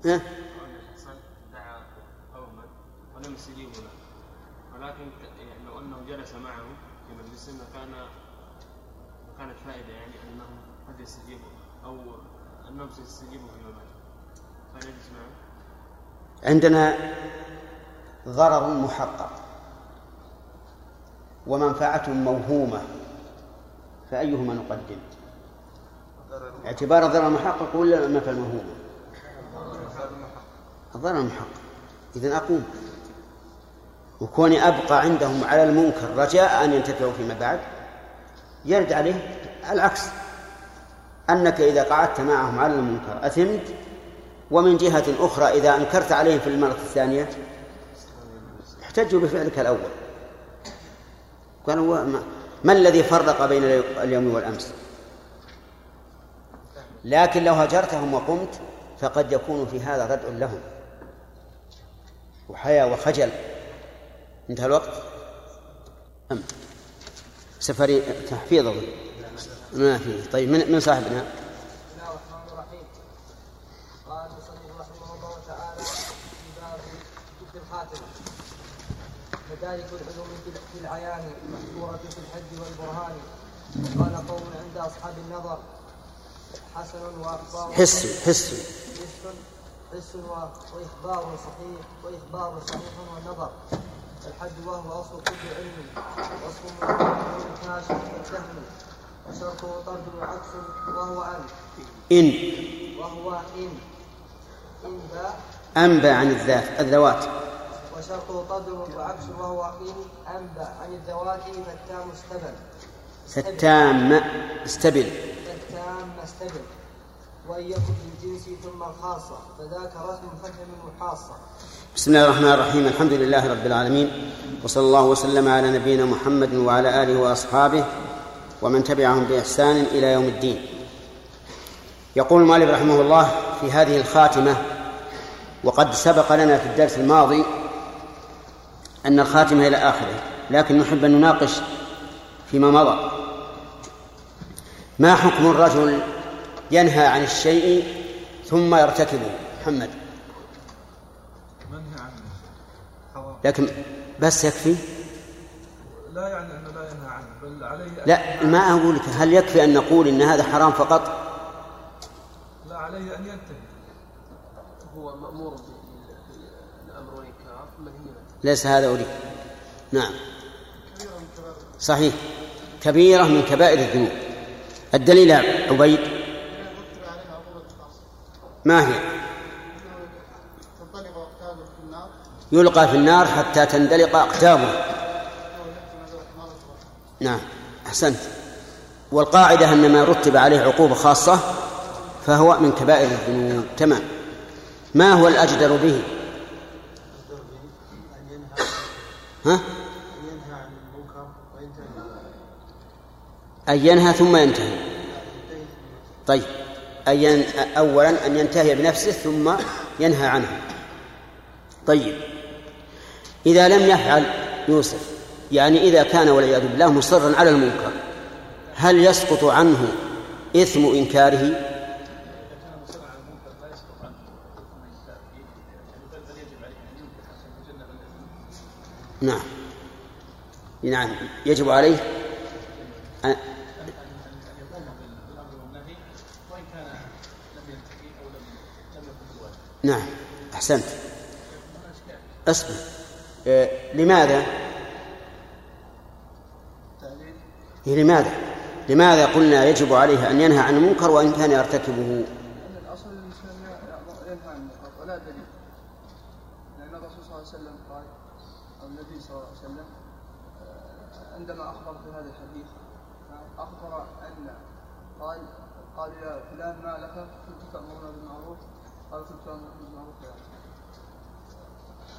ها؟ ولم يستجيبوا له ولكن يعني لو أنه جلس معه في مجلس لكان كانت فائدة يعني انهم قد يستجيبوا أو انهم سيستجيبوا فيما بعد فنجلس معه؟ عندنا ضرر محقق. ومنفعة موهومة فأيهما نقدم؟ اعتبار الضرر المحقق ولا المنفعة الموهومة؟ الضرر المحقق إذا أقوم وكوني أبقى عندهم على المنكر رجاء أن ينتفعوا فيما بعد يرد عليه العكس أنك إذا قعدت معهم على المنكر أثمت ومن جهة أخرى إذا أنكرت عليهم في المرة الثانية احتجوا بفعلك الأول قالوا ما, ما الذي فرق بين اليوم والأمس؟ لكن لو هجرتهم وقمت فقد يكون في هذا ردع لهم. وحياة وخجل. انتهى الوقت؟ أم. سفري تحفيظ أظن. ما في. طيب من من صاحبنا؟ مدارك العلوم في العيان محصورة في الحج والبرهان. قال قوم عند أصحاب النظر. حسن وأخبار حس حس. حس وإخبار صحيح وإخبار صحيح والنظر الحج وهو أصل كل علم. واسم من كاشف الدهم وشرطه طرد وعكس وهو أن. إن. وهو إن. إن باء أنبى عن الذات الذوات. وشرطه طرد وعكس وهو إن أنبى عن الذوات فالتام استبن ستام استبل. فالتام استبن وإن يكن للجنس ثم الخاصة فذاك رسم فهم محاصة. بسم الله الرحمن الرحيم. الحمد لله رب العالمين. وصلى الله وسلم على نبينا محمد وعلى آله وأصحابه ومن تبعهم بإحسان إلى يوم الدين. يقول المؤلف رحمه الله في هذه الخاتمة وقد سبق لنا في الدرس الماضي أن الخاتمة إلى آخره لكن نحب أن نناقش فيما مضى. ما حكم الرجل ينهى عن الشيء ثم يرتكبه؟ محمد. عنه. لكن بس يكفي؟ لا يعني أنه لا ينهى عنه بل عليه أن لا ما أقول لك هل يكفي أن نقول إن هذا حرام فقط؟ لا عليه أن ينتهي. هو مأمور عنه ليس هذا أريد نعم. صحيح. كبيرة من كبائر الذنوب. الدليل يا عبيد؟ ما هي؟ يلقى في النار حتى تندلق أقدامه. نعم. أحسنت. والقاعدة أن ما رتب عليه عقوبة خاصة فهو من كبائر الذنوب. تمام. ما هو الأجدر به؟ ها؟ أن ينهى ثم ينتهي طيب أن. أولا أن ينتهي بنفسه ثم ينهى عنه طيب إذا لم يفعل يوسف يعني إذا كان والعياذ بالله مصرا على المنكر هل يسقط عنه إثم إنكاره نعم. نعم. يجب عليه أن نعم. أحسنت. أصبر. آه، لماذا؟ إيه، لماذا؟ لماذا قلنا يجب عليه أن ينهى عن المنكر وإن كان يرتكبه أن الأصل الإنسان ينهى عن المنكر ولا دليل لأن الرسول صلى الله عليه وسلم قال أو النبي صلى الله عليه وسلم آه، عندما أخبر في هذا الحديث آه، أخبر أن قال قال يا فلان ما لك كنت تأمرنا بالمعروف قال كنت تأمرنا بالمعروف يا رسول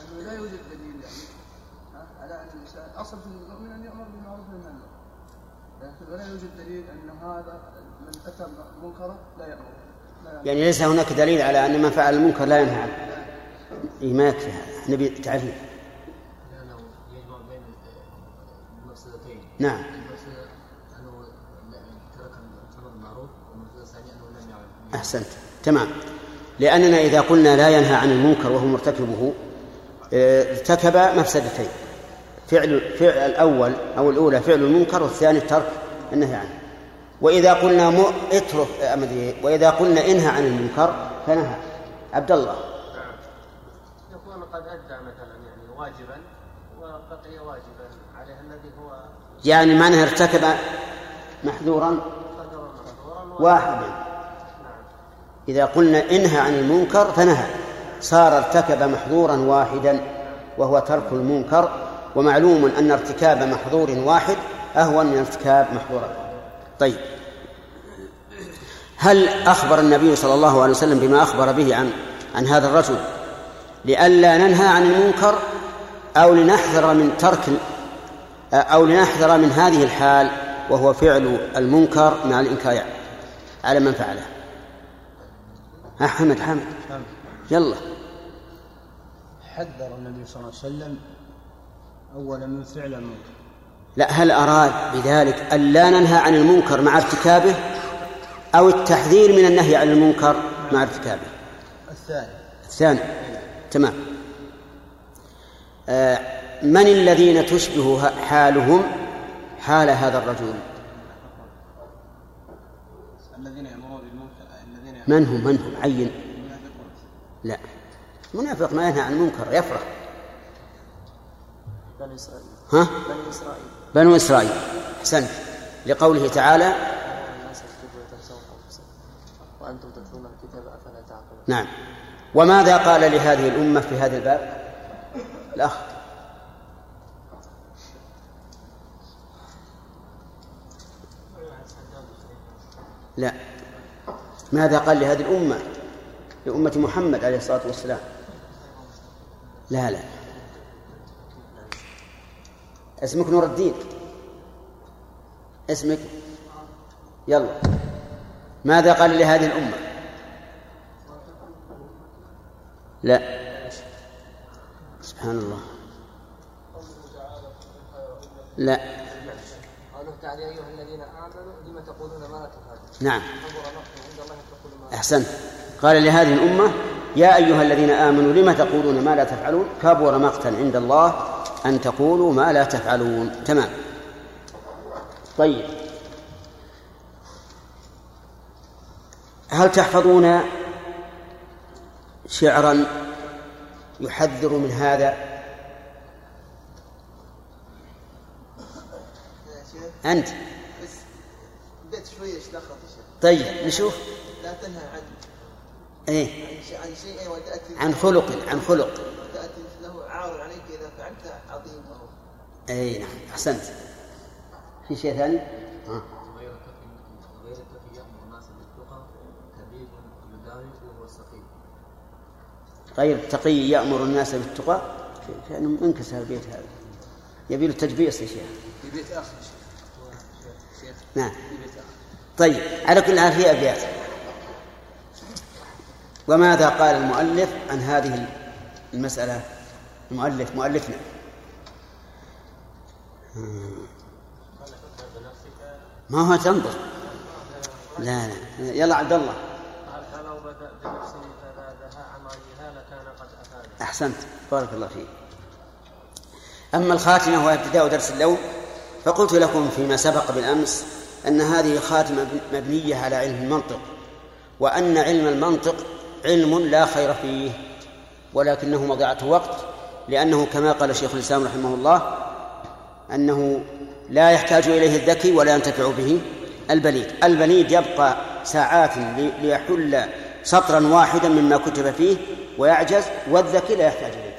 أنه لا يوجد دليل يعني آه، على أن الإنسان أصل في المؤمن أن يأمر بالمعروف وينهى عن المنكر لكن ولا يوجد دليل أن هذا من أتى منكرا لا يأمر. يعني ليس هناك دليل على أن من فعل المنكر لا ينهى عنه. إيه ما يكفي هذا. نبي تعريف. لأنه يجمع بين المفسدتين. نعم. أحسنت. تمام. لأننا إذا قلنا لا ينهى عن المنكر وهو مرتكبه آه، ارتكب مفسدتين. فعل فعل الأول أو الأولى فعل المنكر والثاني ترك النهي عنه. وإذا قلنا م... اترك أمدي وإذا قلنا انهى عن المنكر فنهى. عبد الله. يكون قد أدى مثلا يعني واجبا وبقي واجبا عليه الذي هو يعني معنى ارتكب محذورا؟ واحدا. إذا قلنا انهى عن المنكر فنهى. صار ارتكب محظورا واحدا وهو ترك المنكر ومعلوم أن ارتكاب محظور واحد أهون من ارتكاب محظور طيب. هل أخبر النبي صلى الله عليه وسلم بما أخبر به عن عن هذا الرجل لئلا ننهى عن المنكر أو لنحذر من ترك أو لنحذر من هذه الحال وهو فعل المنكر مع الإنكار؟ على من فعله؟ ها حمد حمد. يلا. حذر النبي صلى الله عليه وسلم أولا من فعل المنكر. لا هل أراد بذلك ألا ننهى عن المنكر مع ارتكابه أو التحذير من النهي عن المنكر مع ارتكابه؟ الثاني. الثاني. تمام. آه من الذين تشبه حالهم حال هذا الرجل؟ الذين يأمرون بالمنكر الذين من هم من هم عين. المنافقون. لا. منافق ما ينهى عن المنكر يفرح. بني إسرائيل. ها؟ بني إسرائيل. بنو إسرائيل. أحسنت. لقوله تعالى وأنتم تتلون الكتاب أفلا تعقلون. نعم. وماذا قال لهذه الأمة في هذا الباب؟ الأخ. لا. ماذا قال لهذه الأمة؟ لأمة محمد عليه الصلاة والسلام. لا لا. اسمك نور الدين. اسمك. يلا. ماذا قال لهذه الأمة؟ لا. سبحان الله. لا. قوله تعالى يا ايها الذين امنوا لم تقولون ما لا تفعلون نعم. أحسنت. قال لهذه الأمة يا أيها الذين آمنوا لم تقولون ما لا تفعلون؟ كبر مقتا عند الله أن تقولوا ما لا تفعلون. تمام. طيب. هل تحفظون شعرا يحذر من هذا؟ أنت. شوية اشتخص طيب نشوف. لا تنهى عن إيه. عن شيء عن شيء وتاتي عن خلق عن خلق. تاتي له عار عليك اذا فعلت عظيم وهو اي نعم. أحسنت. في شيء ثاني؟ ها. غير التقي غير يأمر الناس بالتقى غير التقي يأمر الناس بالتقى كان انكسر البيت هذا. يبي له تجبيس يا شيخ. في بيت آخر شيخ. نعم. طيب على كل حال في أبيات. وماذا قال المؤلف عن هذه المسألة؟ المؤلف مؤلفنا. ما هو تنظر. لا لا. يلا عبد الله. فلو بدأ بنفسه عن غيرها لكان قد أفاد أحسنت. بارك الله فيك. أما الخاتمة وهي ابتداء درس اللوم فقلت لكم فيما سبق بالأمس أن هذه خاتمة مبنية على علم المنطق وأن علم المنطق علم لا خير فيه ولكنه مضيعة وقت لأنه كما قال شيخ الإسلام رحمه الله أنه لا يحتاج إليه الذكي ولا ينتفع به البليد. البليد يبقى ساعات لي- ليحل سطرا واحدا مما كتب فيه ويعجز والذكي لا يحتاج إليه.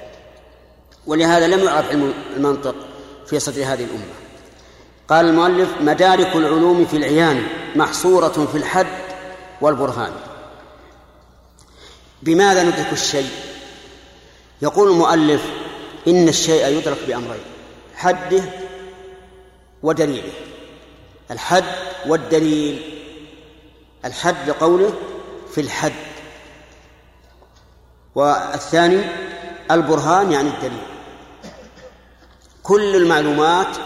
ولهذا لم يعرف علم المنطق في صدر هذه الأمة. قال المؤلف مدارك العلوم في العيان محصورة في الحد والبرهان. بماذا ندرك الشيء؟ يقول المؤلف إن الشيء يدرك بأمرين حده ودليله. الحد والدليل. الحد لقوله في الحد. والثاني البرهان يعني الدليل. كل المعلومات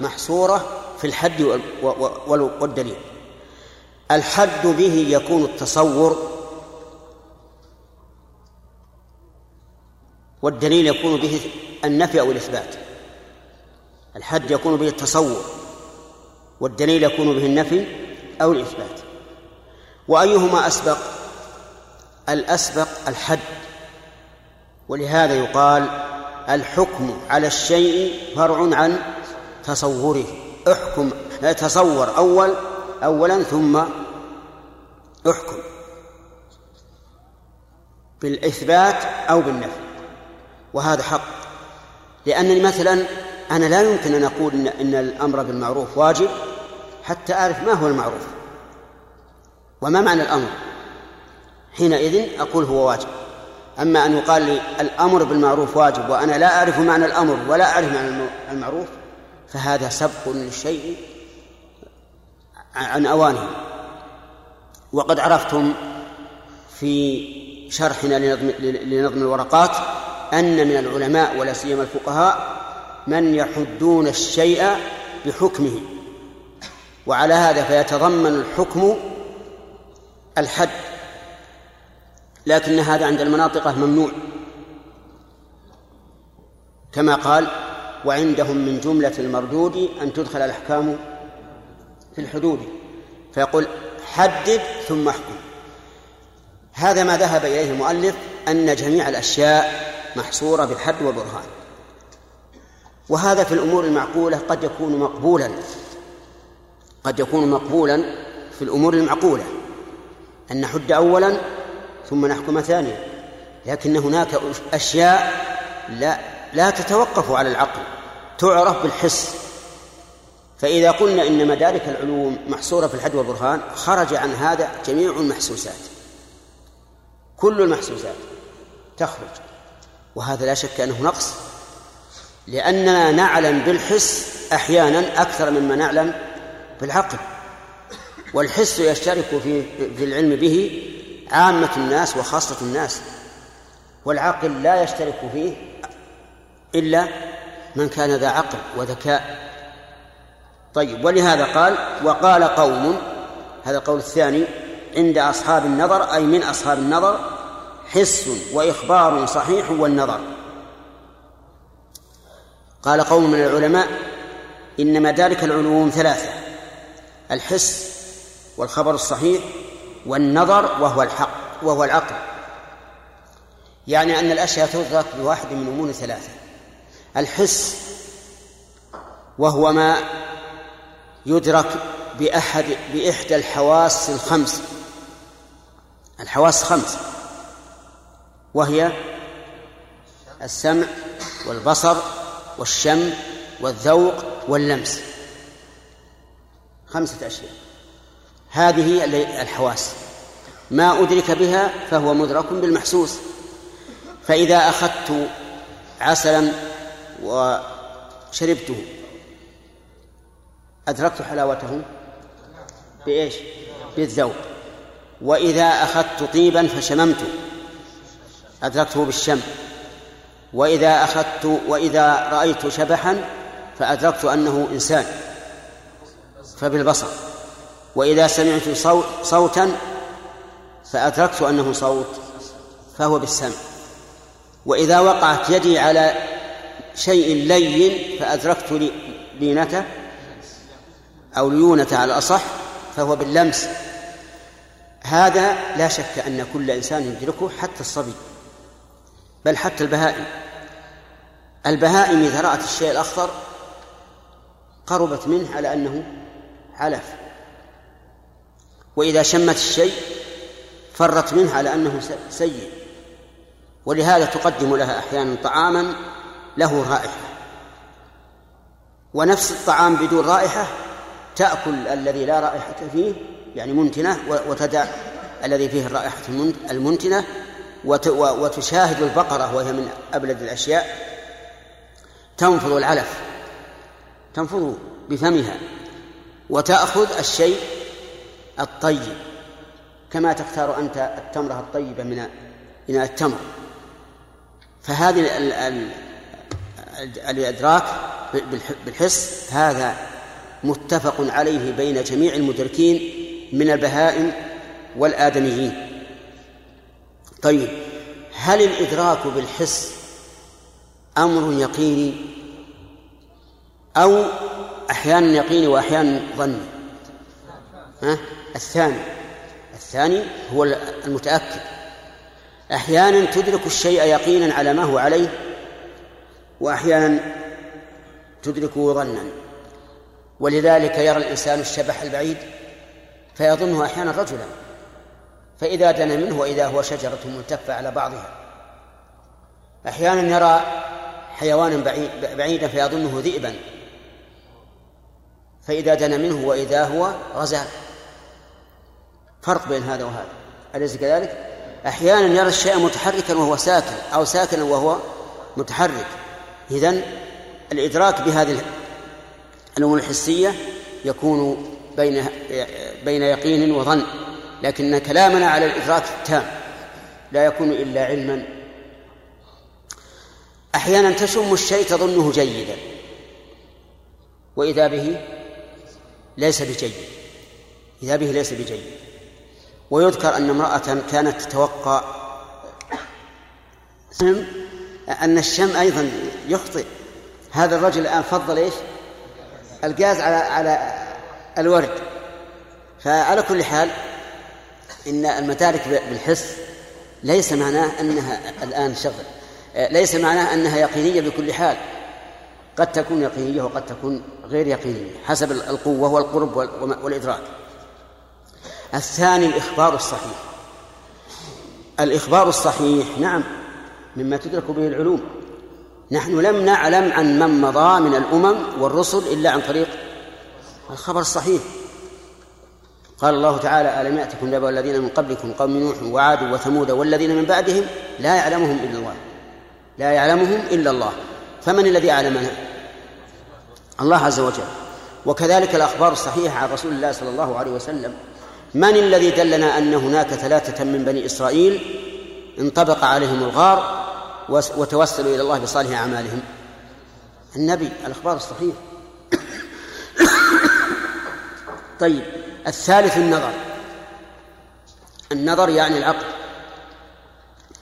محصورة في الحد وال- وال- والدليل. الحد به يكون التصور والدليل يكون به النفي أو الإثبات. الحد يكون به التصور والدليل يكون به النفي أو الإثبات. وأيهما أسبق؟ الأسبق الحد. ولهذا يقال الحكم على الشيء فرع عن تصوره. احكم تصور أول أولا ثم احكم. بالإثبات أو بالنفي. وهذا حق. لأنني مثلا أنا لا يمكن أن أقول إن, إن الأمر بالمعروف واجب حتى أعرف ما هو المعروف وما معنى الأمر. حينئذ أقول هو واجب. أما أن يقال لي الأمر بالمعروف واجب وأنا لا أعرف معنى الأمر ولا أعرف معنى المعروف فهذا سبق للشيء عن أوانه. وقد عرفتم في شرحنا لنظم, لنظم الورقات أن من العلماء ولا سيما الفقهاء من يحدون الشيء بحكمه. وعلى هذا فيتضمن الحكم الحد. لكن هذا عند المناطقة ممنوع. كما قال وعندهم من جملة المردود أن تدخل الأحكام في الحدود. فيقول حدد ثم احكم. هذا ما ذهب إليه المؤلف أن جميع الأشياء محصورة بالحد والبرهان. وهذا في الأمور المعقولة قد يكون مقبولا. قد يكون مقبولا في الأمور المعقولة. أن نحد أولا ثم نحكم ثانيا. لكن هناك أشياء لا لا تتوقف على العقل تعرف بالحس. فإذا قلنا إن مدارك العلوم محصورة في الحد والبرهان خرج عن هذا جميع المحسوسات. كل المحسوسات تخرج. وهذا لا شك أنه نقص لأننا نعلم بالحس أحيانا أكثر مما نعلم بالعقل. والحس يشترك في في العلم به عامة الناس وخاصة الناس والعقل لا يشترك فيه إلا من كان ذا عقل وذكاء. طيب ولهذا قال وقال قوم هذا القول الثاني عند أصحاب النظر أي من أصحاب النظر حس وإخبار صحيح والنظر. قال قوم من العلماء إن مدارك العلوم ثلاثة الحس والخبر الصحيح والنظر وهو الحق وهو العقل. يعني أن الأشياء تدرك بواحد من أمور ثلاثة الحس وهو ما يدرك بأحد بإحدى الحواس الخمس. الحواس خمس. وهي السمع والبصر والشم والذوق واللمس. خمسة أشياء. هذه الحواس. ما أدرك بها فهو مدرك بالمحسوس. فإذا أخذت عسلا وشربته أدركت حلاوته بإيش؟ بالذوق. وإذا أخذت طيبا فشممت. أدركته بالشم. وإذا أخذت وإذا رأيت شبحا فأدركت أنه إنسان. فبالبصر. وإذا سمعت صوت صوتا فأدركت أنه صوت فهو بالسمع. وإذا وقعت يدي على شيء لين فأدركت لينته أو ليونة على الأصح فهو باللمس. هذا لا شك أن كل إنسان يدركه حتى الصبي. بل حتى البهائم. البهائم إذا رأت الشيء الأخضر قربت منه على أنه علف. وإذا شمت الشيء فرت منه على أنه سيء. ولهذا تقدم لها أحيانا طعاما له رائحة. ونفس الطعام بدون رائحة تأكل الذي لا رائحة فيه يعني منتنة وتدع الذي فيه الرائحة المنتنة وتشاهد البقرة وهي من أبلد الأشياء تنفض العلف تنفض بفمها وتأخذ الشيء الطيب كما تختار أنت التمرة الطيبة من من التمر. فهذه الإدراك بالحس هذا متفق عليه بين جميع المدركين من البهائم والآدميين. طيب هل الإدراك بالحس أمر يقيني؟ أو أحيانا يقيني وأحيانا ظني؟ ها؟ الثاني الثاني هو المتأكد. أحيانا تدرك الشيء يقينا على ما هو عليه وأحيانا تدركه ظنا. ولذلك يرى الإنسان الشبح البعيد فيظنه أحيانا رجلا. فإذا دنا منه وإذا هو شجرة ملتفة على بعضها. أحيانا يرى حيوانا بعيدا فيظنه ذئبا. فإذا دنا منه وإذا هو غزال. فرق بين هذا وهذا. أليس كذلك؟ أحيانا يرى الشيء متحركا وهو ساكن أو ساكنا وهو متحرك. إذن الإدراك بهذه الأمور الحسية يكون بين بين يقين وظن. لكن كلامنا على الإدراك التام لا يكون إلا علما. أحيانا تشم الشيء تظنه جيدا وإذا به ليس بجيد إذا به ليس بجيد. ويذكر أن امرأة كانت تتوقع أن الشم أيضا يخطئ. هذا الرجل الآن فضل إيش؟ القاز على على الورد. فعلى كل حال إن المدارك بالحس ليس معناه أنها الآن شغل. ليس معناه أنها يقينية بكل حال. قد تكون يقينية وقد تكون غير يقينية حسب القوة والقرب والإدراك. الثاني الإخبار الصحيح. الإخبار الصحيح نعم مما تدرك به العلوم. نحن لم نعلم عن من مضى من الأمم والرسل إلا عن طريق الخبر الصحيح. قال الله تعالى ألم يأتكم نبأ الذين من قبلكم قوم نوح وعاد وثمود والذين من بعدهم لا يعلمهم إلا الله. لا يعلمهم إلا الله. فمن الذي أعلمنا؟ الله عز وجل. وكذلك الأخبار الصحيحة عن رسول الله صلى الله عليه وسلم. من الذي دلنا أن هناك ثلاثة من بني إسرائيل انطبق عليهم الغار وس- وتوسلوا إلى الله بصالح أعمالهم؟ النبي. الأخبار الصحيح طيب. الثالث النظر. النظر يعني العقل.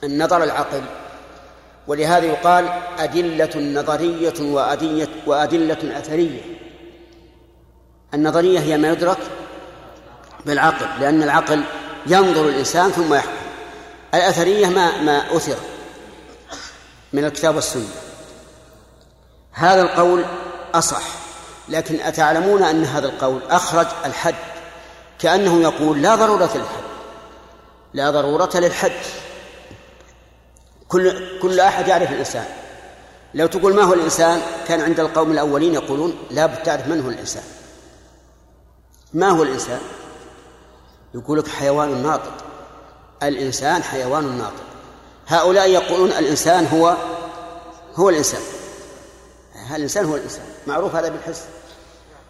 النظر العقل. ولهذا يقال أدلة نظرية وأدية وأدلة أثرية. النظرية هي ما يدرك بالعقل لأن العقل ينظر الإنسان ثم يحكم. الأثرية ما ما أثر من الكتاب والسنة. هذا القول أصح لكن أتعلمون أن هذا القول أخرج الحد. كأنه يقول لا ضرورة للحد. لا ضرورة للحد. كل كل أحد يعرف الإنسان. لو تقول ما هو الإنسان كان عند القوم الأولين يقولون لا تعرف من هو الإنسان. ما هو الإنسان؟ يقول لك حيوان ناطق. الإنسان حيوان ناطق. هؤلاء يقولون الإنسان هو هو الإنسان. الإنسان هو الإنسان. معروف هذا بالحس.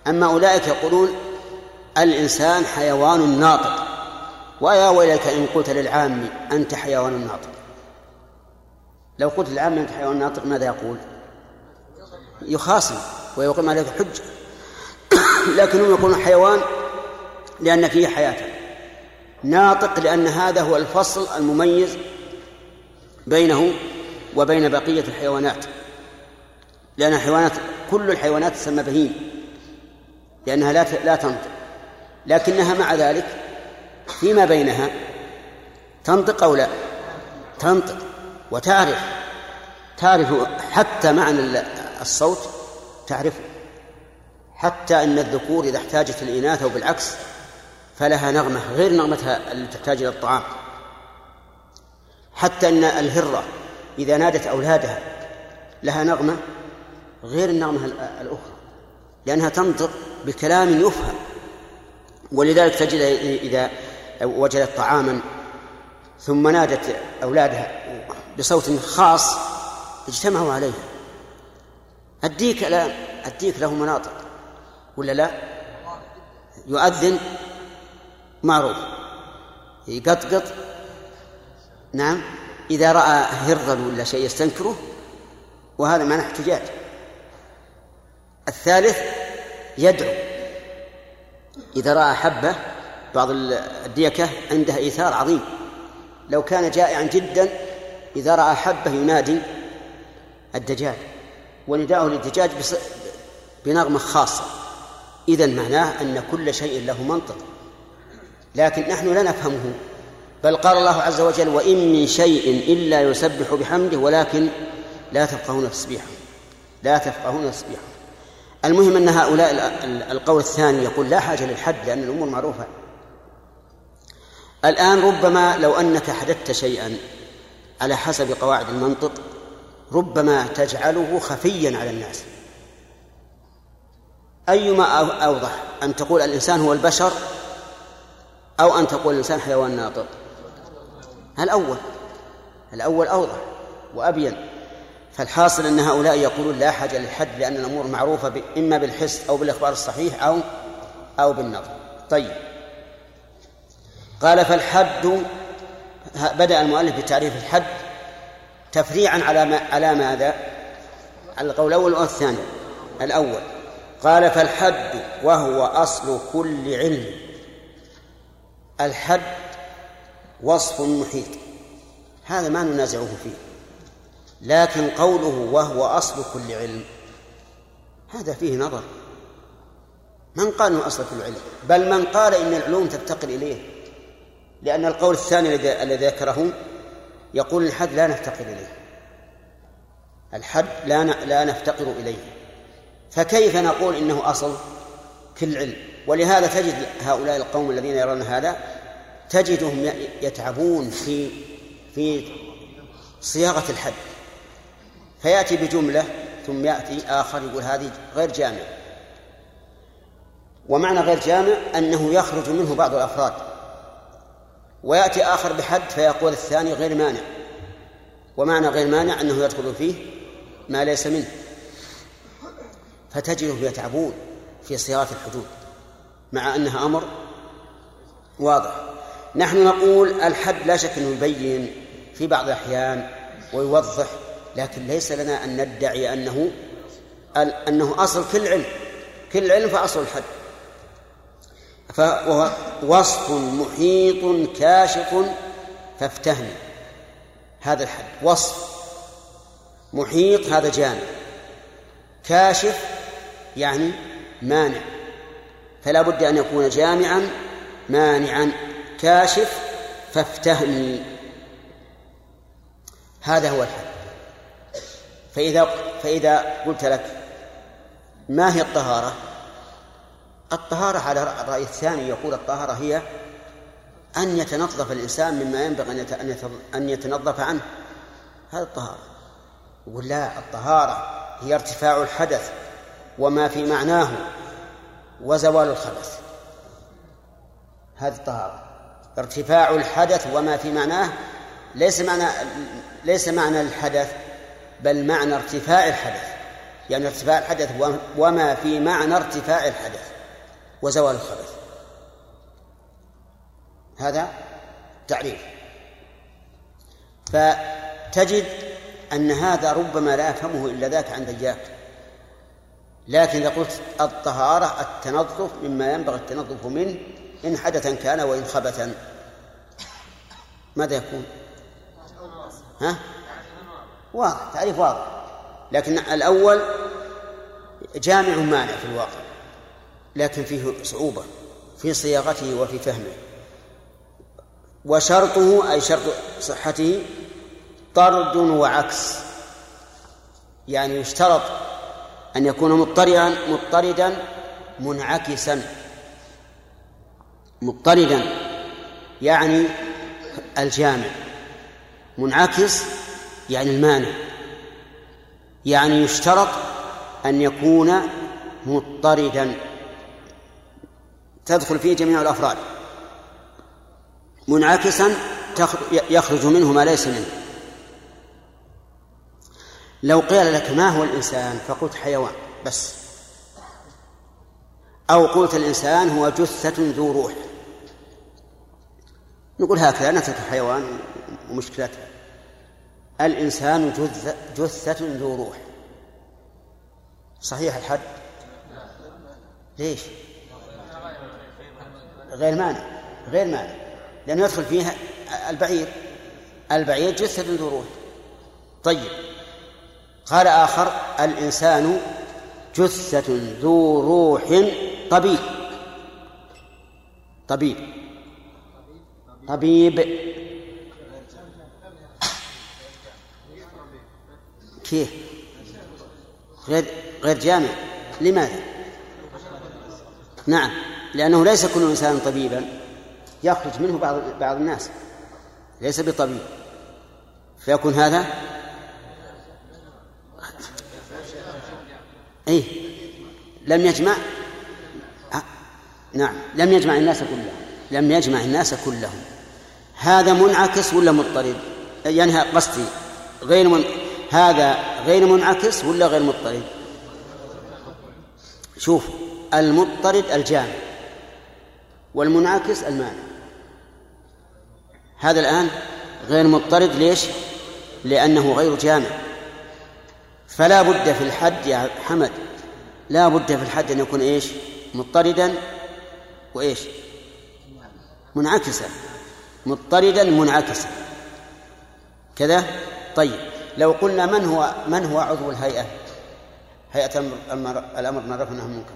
أما أولئك يقولون الإنسان حيوان ناطق. ويا ويلك إن قلت للعام أنت حيوان ناطق. لو قلت للعام أنت حيوان ناطق ماذا يقول؟ يخاصم ويقيم عليك حجة. لكنهم يقولون حيوان لأن فيه حياة. ناطق لأن هذا هو الفصل المميز بينه وبين بقية الحيوانات. لأن الحيوانات كل الحيوانات تسمى بهيم. لأنها لا لا تنطق. لكنها مع ذلك فيما بينها تنطق أو لا؟ تنطق. وتعرف تعرف حتى معنى الصوت؟ تعرفه. حتى أن الذكور إذا احتاجت الإناث أو بالعكس فلها نغمة غير نغمتها التي تحتاج إلى الطعام. حتى أن الهرة إذا نادت أولادها لها نغمة غير النغمة الأخرى لأنها تنطق بكلام يفهم. ولذلك تجد إذا وجدت طعاما ثم نادت أولادها بصوت خاص اجتمعوا عليه الديك لا الديك له مناطق ولا لا؟ يؤذن معروف يقطقط. نعم إذا رأى هرا ولا شيء يستنكره وهذا معنى احتجاج. الثالث يدعو. إذا رأى حبة بعض الديكة عندها إيثار عظيم. لو كان جائعا جدا إذا رأى حبة ينادي الدجاج. ونداءه للدجاج بنغمة خاصة. إذا معناه أن كل شيء له منطق. لكن نحن لا نفهمه. بل قال الله عز وجل وإن من شيء إلا يسبح بحمده ولكن لا تفقهون تسبيحه. لا تفقهون تسبيحه. المهم أن هؤلاء القول الثاني يقول لا حاجة للحد لأن الأمور معروفة. الآن ربما لو أنك حدثت شيئا على حسب قواعد المنطق ربما تجعله خفيا على الناس. أيما أوضح أن تقول الإنسان هو البشر أو أن تقول الإنسان حيوان ناطق. الأول الأول أوضح وأبين. فالحاصل أن هؤلاء يقولون لا حاجة للحد لأن الأمور معروفة إما بالحس أو بالإخبار الصحيح أو أو بالنظر. طيب. قال فالحد بدأ المؤلف بتعريف الحد تفريعا على ما على ماذا؟ على القول الأول والثاني الأول. قال فالحد وهو أصل كل علم. الحد وصف محيط. هذا ما ننازعه فيه. لكن قوله وهو أصل كل علم هذا فيه نظر. من قال إنه أصل كل علم؟ بل من قال إن العلوم تفتقر إليه لأن القول الثاني الذي ذكره يقول الحد لا نفتقر إليه. الحد لا لا نفتقر إليه. فكيف نقول إنه أصل كل علم؟ ولهذا تجد هؤلاء القوم الذين يرون هذا تجدهم يتعبون في في صياغة الحد. فيأتي بجملة ثم يأتي آخر يقول هذه غير جامع. ومعنى غير جامع أنه يخرج منه بعض الأفراد. ويأتي آخر بحد فيقول الثاني غير مانع. ومعنى غير مانع أنه يدخل فيه ما ليس منه. فتجدهم يتعبون في صياغه الحدود مع انها أمر واضح. نحن نقول الحد لا شك إنه يبين في بعض الأحيان ويوضح لكن ليس لنا أن ندعي أنه أنه أصل كل علم كل علم فأصل الحد. فهو وصف محيط كاشف فافتهمي هذا الحد. وصف محيط هذا جامع. كاشف يعني مانع. فلا بد أن يكون جامعا مانعا. كاشف فافتهمي هذا هو الحد. فإذا فإذا قلت لك ما هي الطهارة؟ الطهارة على الرأي الثاني يقول الطهارة هي أن يتنظف الإنسان مما ينبغي أن يتنظف عنه. هذا الطهارة. يقول لا الطهارة هي ارتفاع الحدث وما في معناه وزوال الخبث. هذه الطهارة. ارتفاع الحدث وما في معناه ليس معنى ليس معنى الحدث بل معنى ارتفاع الحدث. يعني ارتفاع الحدث وما في معنى ارتفاع الحدث وزوال الخبث. هذا تعريف. فتجد أن هذا ربما لا يفهمه إلا ذاك عند إياك لكن إذا قلت الطهارة التنظف مما ينبغي التنظف منه إن حدثا كان وإن خبثا. ماذا يكون؟ ها؟ واضح تعريف واضح. لكن الأول جامع مانع في الواقع لكن فيه صعوبة في صياغته وفي فهمه. وشرطه أي شرط صحته طرد وعكس. يعني يشترط أن يكون مضطردا مضطردا منعكسا. مضطردا يعني الجامع. منعكس يعني المانع. يعني يشترط أن يكون مضطردا. تدخل فيه جميع الأفراد. منعكسا يخرج منه ما ليس منه. لو قيل لك ما هو الإنسان فقلت حيوان بس. أو قلت الإنسان هو جثة ذو روح. نقول هكذا نترك الحيوان ومشكلتها الإنسان جثة ذو روح. صحيح الحد؟ ليش؟ غير مانع غير مانع لأنه يدخل فيها البعير. البعير جثة ذو روح. طيب قال آخر الإنسان جثة ذو روح طبيب. طبيب. طبيب. كيف؟ غير غير جامع. لماذا؟ نعم. لأنه ليس كل إنسان طبيبا. يخرج منه بعض بعض الناس. ليس بطبيب. فيكون هذا؟ أي لم يجمع؟ نعم. لم يجمع الناس كلهم. لم يجمع الناس كلهم. هذا منعكس ولا مضطرد يعني قصدي غير من هذا غير منعكس ولا غير مضطرد شوف المضطرد الجامع والمنعكس المانع. هذا الآن غير مضطرد ليش؟ لأنه غير جامع. فلا بد في الحد يا حمد لا بد في الحد أن يكون إيش؟ مضطردا وإيش؟ منعكسا. مضطردا منعكسا. كذا؟ طيب. لو قلنا من هو من هو عضو الهيئة؟ هيئة الأمر بالمعروف والنهي عن المنكر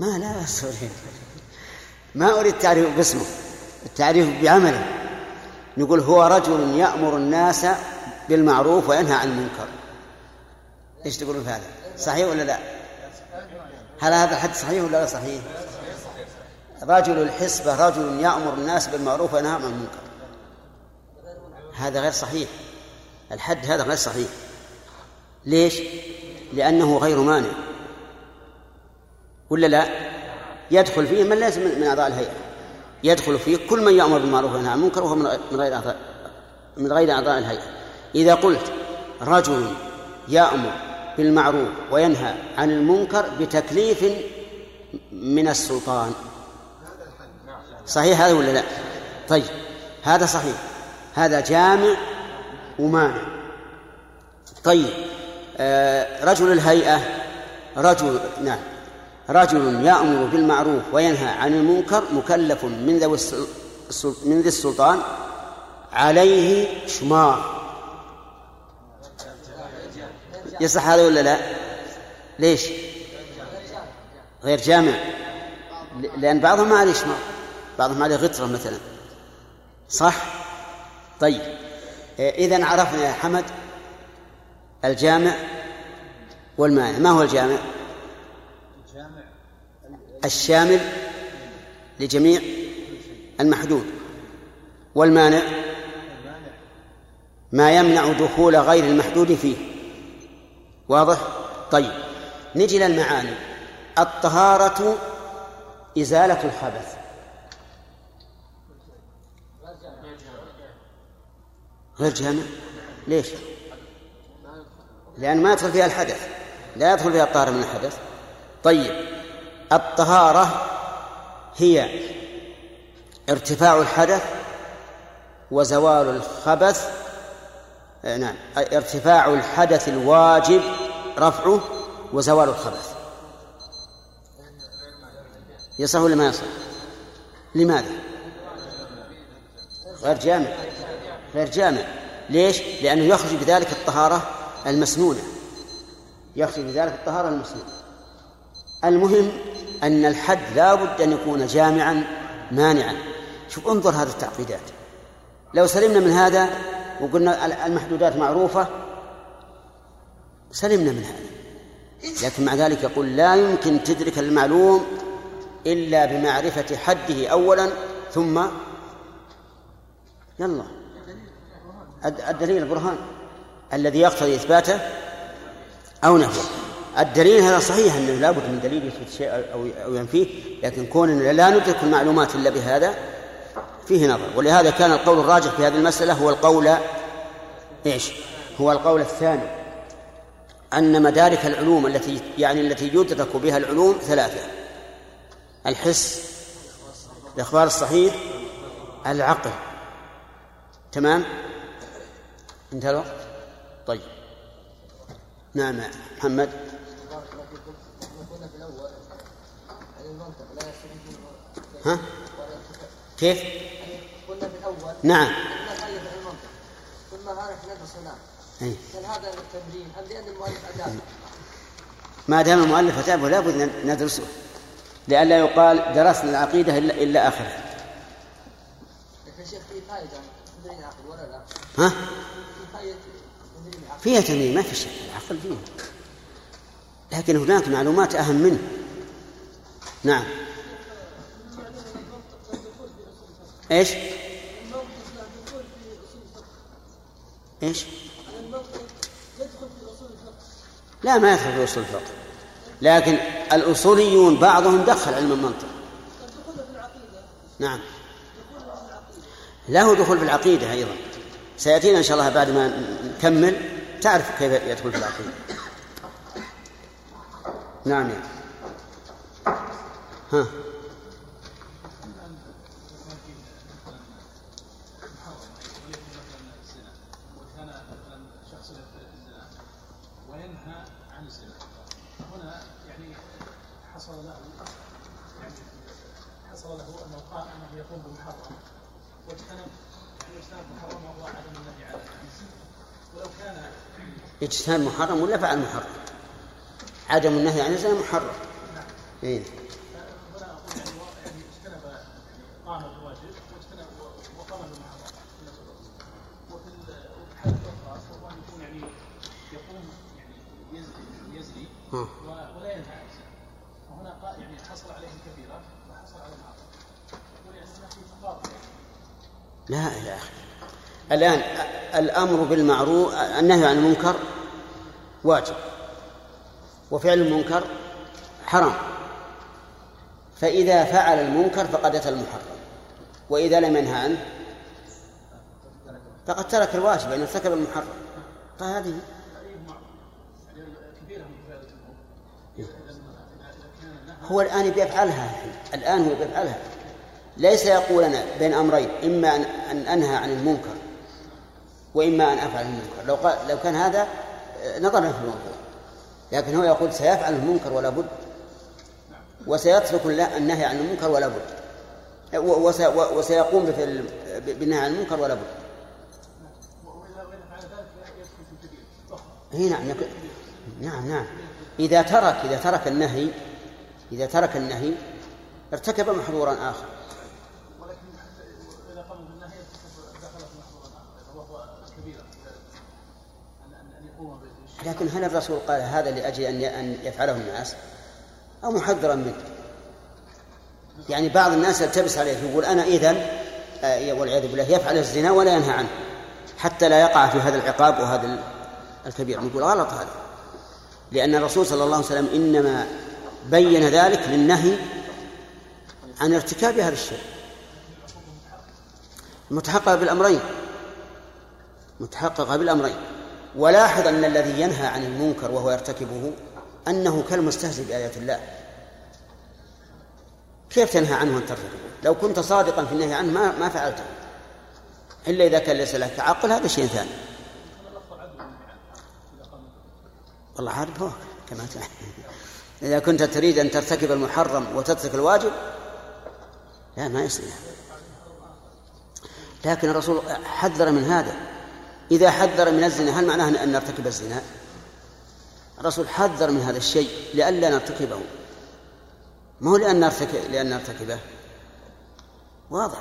ما لا أريد ما أريد التعريف باسمه التعريف بعمله. نقول هو رجل يأمر الناس بالمعروف وينهى عن المنكر. إيش تقولون في هذا؟ صحيح ولا لا؟ هل هذا الحد صحيح ولا لا صحيح؟ رجل الحسبة رجل يأمر الناس بالمعروف وينهى عن المنكر. هذا غير صحيح. الحد هذا غير صحيح. ليش؟ لأنه غير مانع. ولا لا؟ يدخل فيه من ليس من أعضاء الهيئة. يدخل فيه كل من يأمر بالمعروف وينهى عن المنكر وهو من غير أعضاء من غير أعضاء الهيئة. إذا قلت رجل يأمر بالمعروف وينهى عن المنكر بتكليف من السلطان. صحيح هذا ولا لا؟ طيب هذا صحيح. هذا جامع ومانع طيب آه رجل الهيئة رجل نعم رجل يأمر بالمعروف وينهى عن المنكر مكلف من ذوي من ذي السلطان عليه شمار يصح هذا ولا لا؟ ليش؟ غير جامع لأن بعضهم ما عليه شمار بعضهم عليه غترة مثلا صح؟ طيب إذا عرفنا يا حمد الجامع والمانع. ما هو الجامع؟ الشامل لجميع المحدود. والمانع؟ ما يمنع دخول غير المحدود فيه. واضح؟ طيب. نجي للمعاني. الطهارة إزالة الخبث غير جامع ليش؟ لأن ما يدخل فيها الحدث لا يدخل فيها الطهارة من الحدث طيب الطهارة هي ارتفاع الحدث وزوال الخبث نعم ارتفاع الحدث الواجب رفعه وزوال الخبث يصح ولا ما يصح؟ لماذا؟ غير جامع غير جامع. ليش؟ لأنه يخرج بذلك الطهارة المسنونة. يخرج بذلك الطهارة المسنونة. المهم أن الحد لا بد أن يكون جامعا مانعا. شوف انظر هذه التعقيدات. لو سلمنا من هذا وقلنا المحدودات معروفة سلمنا من هذا. لكن مع ذلك يقول لا يمكن تدرك المعلوم إلا بمعرفة حده أولا ثم يلا. الدليل البرهان الذي يقتضي إثباته أو نفيه. الدليل هذا صحيح أنه لابد من دليل يثبت شيء أو ينفيه لكن كوننا لا ندرك المعلومات إلا بهذا فيه نظر. ولهذا كان القول الراجح في هذه المسألة هو القول إيش؟ هو القول الثاني. أن مدارك العلوم التي يعني التي يدرك بها العلوم ثلاثة. الحس الإخبار الصحيح العقل. تمام؟ انتهى الوقت؟ طيب. نعم محمد. ها؟ كيف؟ قلنا في الأول نعم. ثم هذا ندرس هناك. هل هذا للتمرين ام لأن المؤلف اداه ما دام المؤلف أتابه لابد ندرسه. لئلا يقال درسنا العقيدة إلا, إلا آخره لكن شيخ في فائدة؟ ها في فائده تمرين العقل فيها تمرين ما في شك العقل فيه لكن هناك معلومات أهم منه. نعم. إيش؟ إيش؟ لا ما يدخل في أصول الفقه. لكن الأصوليون بعضهم دخل علم المنطق. نعم. له دخول في العقيدة أيضا. سيأتينا إن شاء الله بعد ما نكمل. تعرف كيف يدخل في العقيدة. نعم. ها وكان مثلا شخص الزنا وينهى عن الزنا هنا يعني حصل له يعني حصل له انه قال انه يقوم بمحرم واجتنب يعني اجتنب محرم وهو عدم النهي عنه ولو كان اجتهاد محرم ولا فعل محرم؟ عدم النهي عن الزنا محرم. إيه؟ ولا ينهى عن الزنا وهنا يعني حصل عليه الكبيره وحصل على المعصيه لا يا أخي الآن الأمر بالمعروف النهي عن المنكر واجب وفعل المنكر حرام. فإذا فعل المنكر فقد أتى المحرم وإذا لم ينهى عنه فقد ترك الواجب أن ارتكب المحرم. فهذه هو الآن بيفعلها الآن هو بيفعلها ليس يقول أنا بين أمرين إما أن أن أنهى عن المنكر وإما أن أفعل المنكر. لو قال لو كان هذا نظرا في الموضوع لكن هو يقول سيفعل المنكر ولا بد. وسيترك النهي عن المنكر ولا بد. وسيقوم بفعل بالنهي عن المنكر ولا بد. هي نعم نعم نعم. إذا ترك إذا ترك النهي إذا ترك النهي ارتكب محظورا آخر. لكن هل الرسول قال هذا لأجل أن يفعله الناس أو محذرا منه. يعني بعض الناس يلتبس عليه يقول أنا إذن آه، والعياذ بالله يفعل الزنا ولا ينهى عنه حتى لا يقع في هذا العقاب وهذا الكبير. نقول غلط هذا. لأن الرسول صلى الله عليه وسلم إنما بين ذلك للنهي عن ارتكاب هذا الشيء. متحقق بالأمرين. متحقق بالأمرين. ولاحظ أن الذي ينهى عن المنكر وهو يرتكبه أنه كالمستهزئ بآيات الله. كيف تنهى عنه أن ترتكبه؟ لو كنت صادقا في النهي عنه ما, ما فعلته. إلا إذا كان ليس لك عقل هذا شيء ثاني. والله عارف هو كما إذا كنت تريد أن ترتكب المحرم وتترك الواجب لا ما يصير. لكن الرسول حذر من هذا. إذا حذر من الزنا هل معناه أن نرتكب الزنا؟ الرسول حذر من هذا الشيء لئلا نرتكبه. ما هو لأن نرتكب لأن نرتكبه؟ واضح.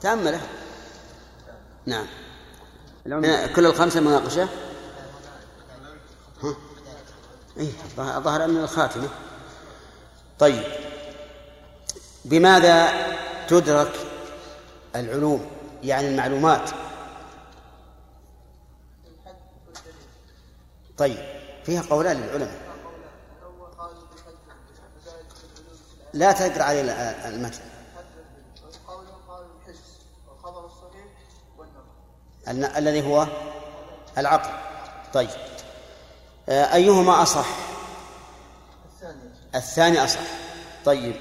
تأمله. نعم. كل الخمسة مناقشة؟ ها؟ إيه ظهر من الخاتمة. طيب. بماذا تدرك العلوم؟ يعني المعلومات. طيب فيها قولان للعلماء. لا تقرأ عليه المتن. الذي هو العقل. طيب. آه، أيهما أصح؟ الثاني. الثاني أصح. طيب.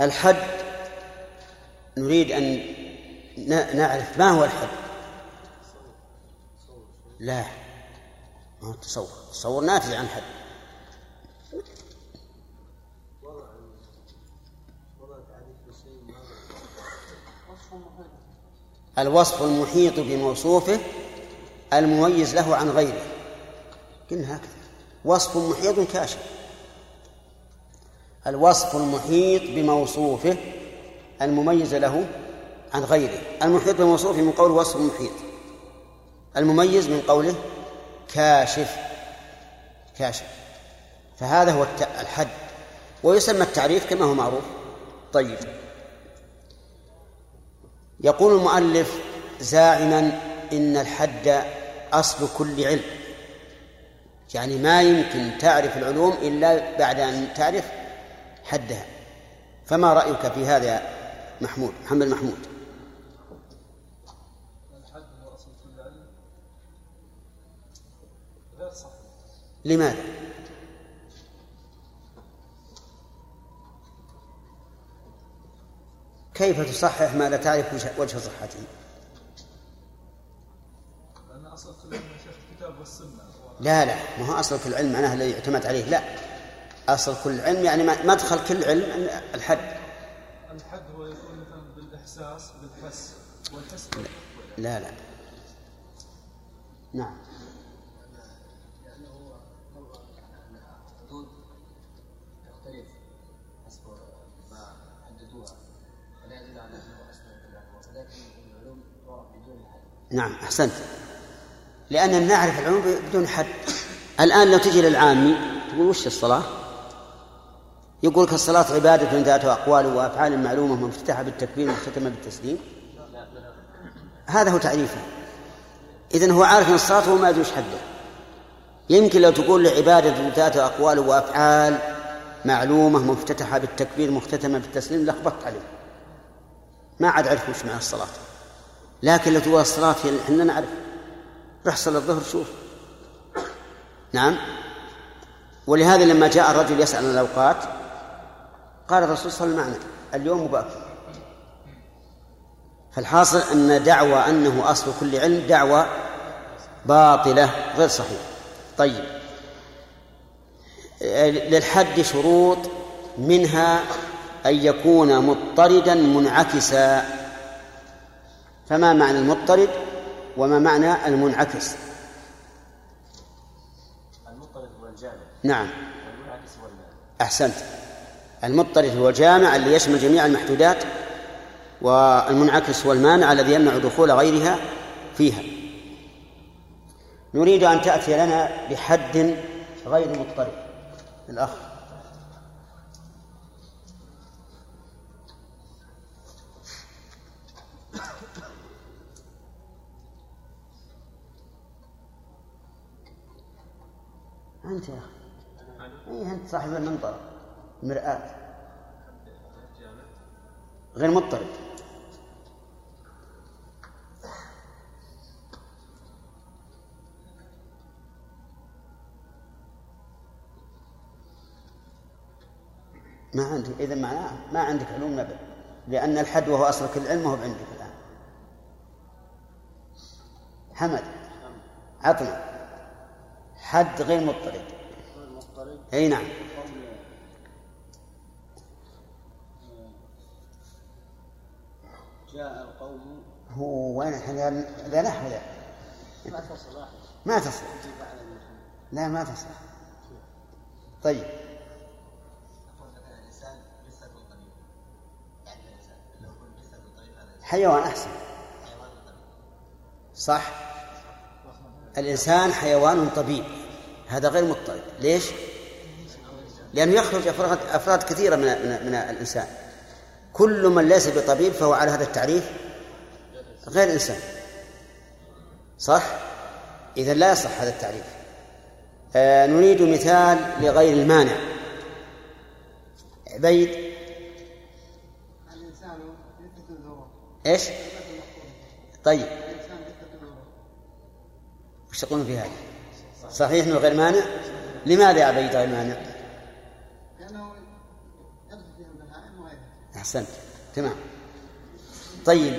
الحد نريد أن نعرف ما هو الحد. لا. ما هو التصور التصور ناتج عن حد. الوصف المحيط بموصوفه المميز له عن غيره. قلنا هكذا. وصف محيط كاشف. الوصف المحيط بموصوفه المميز له عن غيره. المحيط بموصوفه من قول وصف محيط المميز من قوله كاشف. كاشف. فهذا هو الحد. ويسمى التعريف كما هو معروف. طيب. يقول المؤلف زاعما إن الحد أصل كل علم. يعني ما يمكن تعرف العلوم إلا بعد أن تعرف حدها. فما رأيك في هذا محمود محمد محمود؟ لماذا؟ كيف تصحح ما لا تعرف وجه صحته؟ لأن أصل كل علم الكتاب والسنة. لا لا ما هو أصل كل علم معناه الذي يعتمد عليه. لا أصل كل علم يعني مدخل كل علم الحد. الحد هو يكون مثلا بالإحساس بالحس والحس لا لا. نعم. نعم أحسنت. لأننا نعرف العلوم بدون حد. الآن لو تجي للعامي تقول وش الصلاة؟ يقول لك الصلاة عبادة ذات أقوال وأفعال معلومة مفتتحة بالتكبير ومختتمة بالتسليم. هذا هو تعريفه. إذن هو عارف أن الصلاة ما يدوش حده. يمكن لو تقول لعبادة ذات أقوال وأفعال معلومة مفتتحة بالتكبير مختتمة بالتسليم لخبطت عليه. ما عاد عرف وش معنى الصلاة. لكن لو تقول الصلاة إحنا نعرف. روح صلى الظهر شوف. نعم. ولهذا لما جاء الرجل يسأل عن الأوقات قال الرسول صلى وسلم اليوم باكر فالحاصل أن دعوى أنه أصل كل علم دعوى باطلة غير صحيح. طيب. للحد شروط منها أن يكون مضطردا منعكسا. فما معنى المضطرد وما معنى المنعكس؟ المضطرد هو الجامع. نعم. والمنعكس هو المانع أحسنت. المضطرد هو الجامع اللي يشمل جميع المحدودات والمنعكس هو المانع الذي يمنع دخول غيرها فيها. نريد أن تأتي لنا بحد غير مضطرد. الأخ. أنت يا أخي. إيه أنت صاحب المنظر مرآة. غير مضطرد. ما عندك. إذا معناه ما عندك علوم نبأ لأن الحد وهو أصل كل علم هو عندك الآن. حمد. عطنا. حد غير مضطرد. أي نعم. جاء القوم. هو وين؟ إحنا ذا نحو ذا ما تصل ما تصل. لا ما تصل. طيب. حيوان أحسن. صح. الإنسان حيوان طبيب. هذا غير مضطرد ليش؟ لأنه يخرج أفراد أفراد كثيرة من من, من الإنسان. كل من ليس بطبيب فهو على هذا التعريف غير إنسان. صح؟ إذا لا يصح هذا التعريف. آه نريد مثال لغير المانع. عبيد؟ الإنسان إيش؟ طيب. وش تقولون في هذا؟ صحيح إنه غير مانع؟ لماذا يا عبيد غير مانع؟ أحسنت. تمام. طيب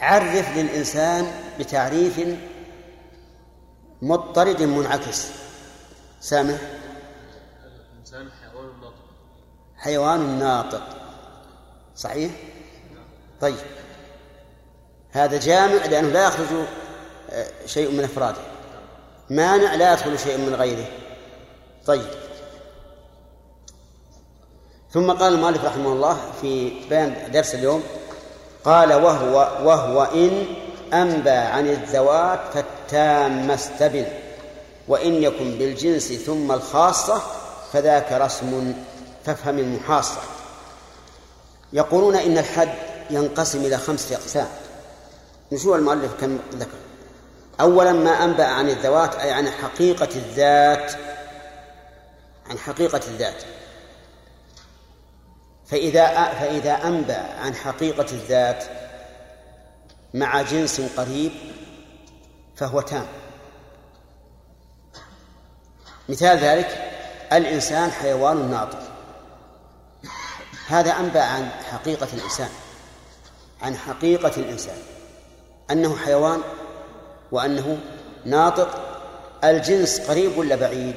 عرف للإنسان بتعريف مضطرد منعكس. سامح؟ الإنسان حيوان ناطق. حيوان ناطق. صحيح؟ طيب. هذا جامع لأنه لا يخرج آه، شيء من أفراده. مانع لا يدخل شيء من غيره. طيب. ثم قال المؤلف رحمه الله في بيان درس اليوم قال وهو وهو إن أنبى عن الذوات فالتام استبن وإن يكن بالجنس ثم الخاصة فذاك رسم فافهم المحاصة. يقولون إن الحد ينقسم إلى خمسة أقسام. نشوف المؤلف كم ذكر. أولا ما أنبأ عن الذوات أي عن حقيقة الذات عن حقيقة الذات. فإذا فإذا أنبأ عن حقيقة الذات مع جنس قريب فهو تام. مثال ذلك الإنسان حيوان ناطق. هذا أنبأ عن حقيقة الإنسان عن حقيقة الإنسان. أنه حيوان وأنه ناطق الجنس قريب ولا بعيد؟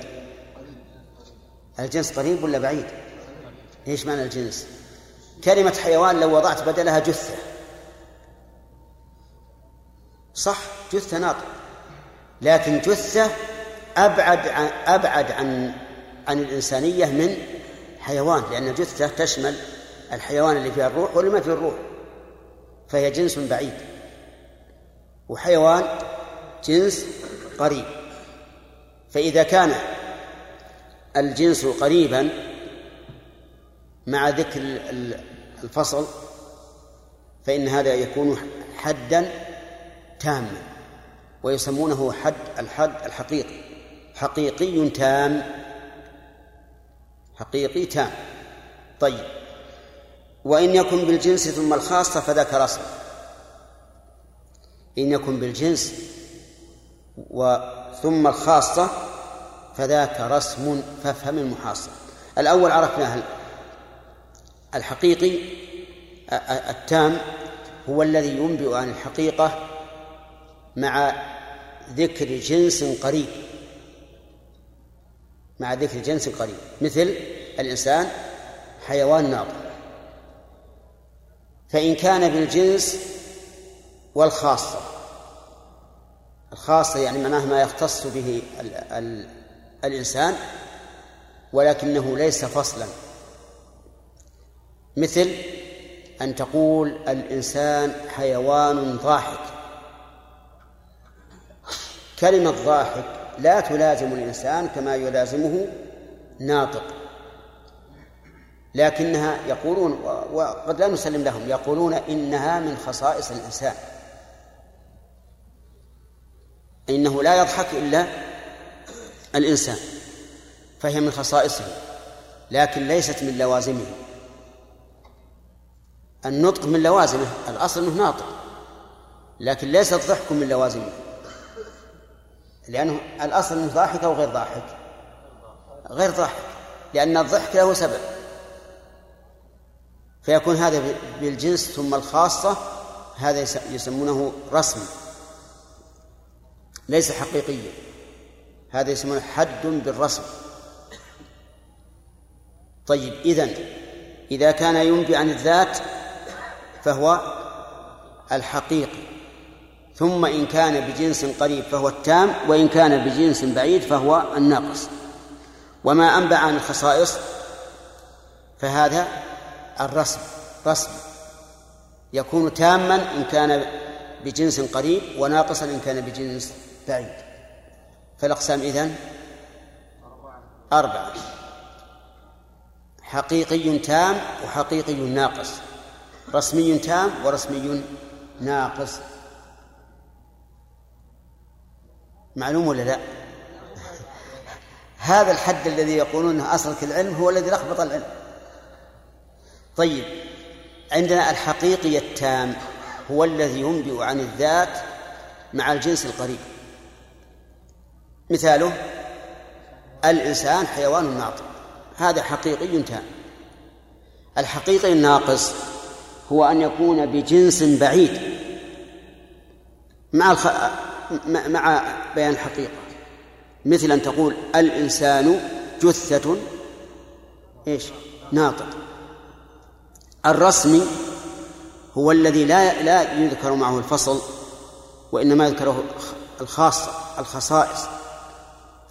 الجنس قريب ولا بعيد؟ إيش معنى الجنس؟ كلمة حيوان لو وضعت بدلها جثة. صح جثة ناطق. لكن جثة أبعد عن أبعد عن عن الإنسانية من حيوان لأن جثة تشمل الحيوان اللي فيها الروح واللي ما فيه الروح فهي جنس بعيد. وحيوان جنس قريب. فإذا كان الجنس قريبا مع ذكر الفصل فإن هذا يكون حدا تاما ويسمونه حد الحد الحقيقي. حقيقي تام. حقيقي تام. طيب. وإن يكن بالجنس ثم الخاصة فذاك رسم إن يكن بالجنس وثم الخاصة فذاك رسم فافهم المحاصة الأول عرفناه الحقيقي التام هو الذي ينبئ عن الحقيقة مع ذكر جنس قريب. مع ذكر جنس قريب. مثل الإنسان حيوان ناطق فإن كان بالجنس والخاصة. الخاصة يعني معناه ما يختص به ال ال الإنسان ولكنه ليس فصلا. مثل أن تقول الإنسان حيوان ضاحك. كلمة ضاحك لا تلازم الإنسان كما يلازمه ناطق. لكنها يقولون وقد لا نسلم لهم يقولون إنها من خصائص الإنسان. إنه لا يضحك إلا الإنسان فهي من خصائصه لكن ليست من لوازمه. النطق من لوازمه الأصل أنه ناطق لكن ليس الضحك من لوازمه لأنه الأصل أنه ضاحك أو غير ضاحك. غير ضاحك لأن الضحك له سبب. فيكون هذا بالجنس ثم الخاصة هذا يسمونه رسم. ليس حقيقيا. هذا يسمونه حد بالرسم. طيب إذن إذا كان ينبي عن الذات فهو الحقيقي. ثم إن كان بجنس قريب فهو التام وإن كان بجنس بعيد فهو الناقص. وما أنبع عن الخصائص فهذا الرسم. رسم يكون تاما إن كان بجنس قريب وناقصا إن كان بجنس بعيد فالأقسام إذن؟ أربعة. حقيقي تام وحقيقي ناقص. رسمي تام ورسمي ناقص. معلوم ولا لا؟ هذا الحد الذي يقولون أصل العلم هو الذي لخبط العلم. طيب عندنا الحقيقي التام هو الذي ينبئ عن الذات مع الجنس القريب. مثاله الإنسان حيوان ناطق. هذا حقيقي تام الحقيقي الناقص هو أن يكون بجنس بعيد مع الخ... مع بيان الحقيقة. مثل أن تقول الإنسان جثة إيش؟ ناطق. الرسمي هو الذي لا لا يذكر معه الفصل وإنما يذكره الخاصة الخصائص.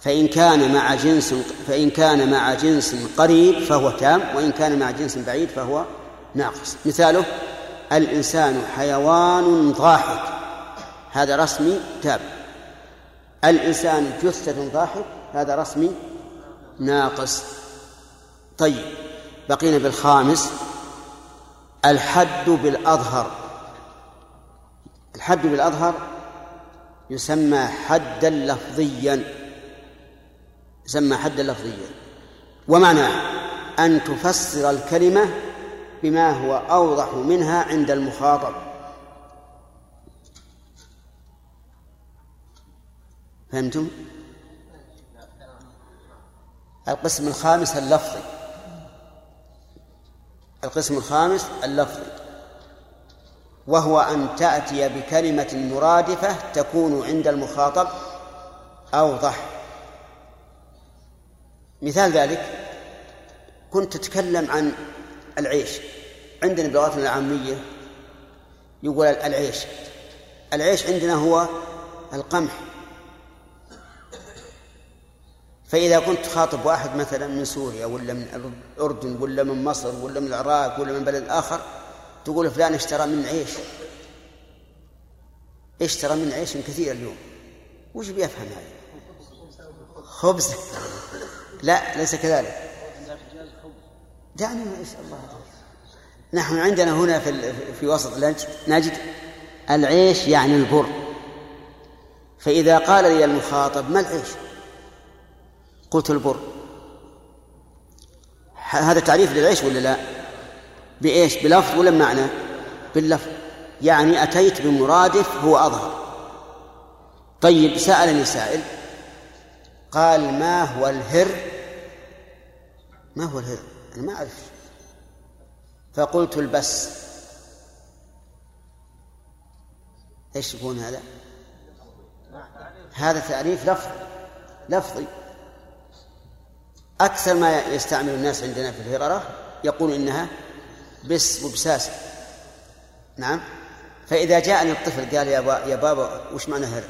فإن كان مع جنس فإن كان مع جنس قريب فهو تام وإن كان مع جنس بعيد فهو ناقص. مثاله الإنسان حيوان ضاحك. هذا رسمي تام. الإنسان جثة ضاحك هذا رسمي ناقص. طيب بقينا بالخامس. الحد بالأظهر. الحد بالأظهر يسمى حدا لفظيا. يسمى حدا لفظيا. ومعناه أن تفسر الكلمة بما هو أوضح منها عند المخاطب. فهمتم؟ القسم الخامس اللفظي. القسم الخامس اللفظي. وهو أن تأتي بكلمة مرادفة تكون عند المخاطب أوضح. مثال ذلك كنت تتكلم عن العيش. عندنا بلغتنا العامية يقول العيش. العيش عندنا هو القمح. فإذا كنت تخاطب واحد مثلا من سوريا ولا من الأردن ولا من مصر ولا من العراق ولا من بلد آخر تقول فلان اشترى من عيش. اشترى من عيش كثير اليوم. وش بيفهم هذا؟ خبز. لا ليس كذلك دعني الله نحن عندنا هنا في في وسط نجد العيش يعني البر فإذا قال لي المخاطب ما العيش؟ قلت البر هذا تعريف للعيش ولا لا؟ بإيش؟ بلفظ ولا بمعنى؟ باللفظ يعني أتيت بمرادف هو أظهر طيب سألني سائل قال ما هو الهر؟ ما هو الهر؟ أنا ما أعرف. فقلت البس. هذا؟ تعريف لفظي. لفظي. أكثر ما يستعمل الناس عندنا في الهررة يقول إنها بس وبساس. نعم. فإذا جاءني الطفل قال يا, با يا بابا وش معنى هر؟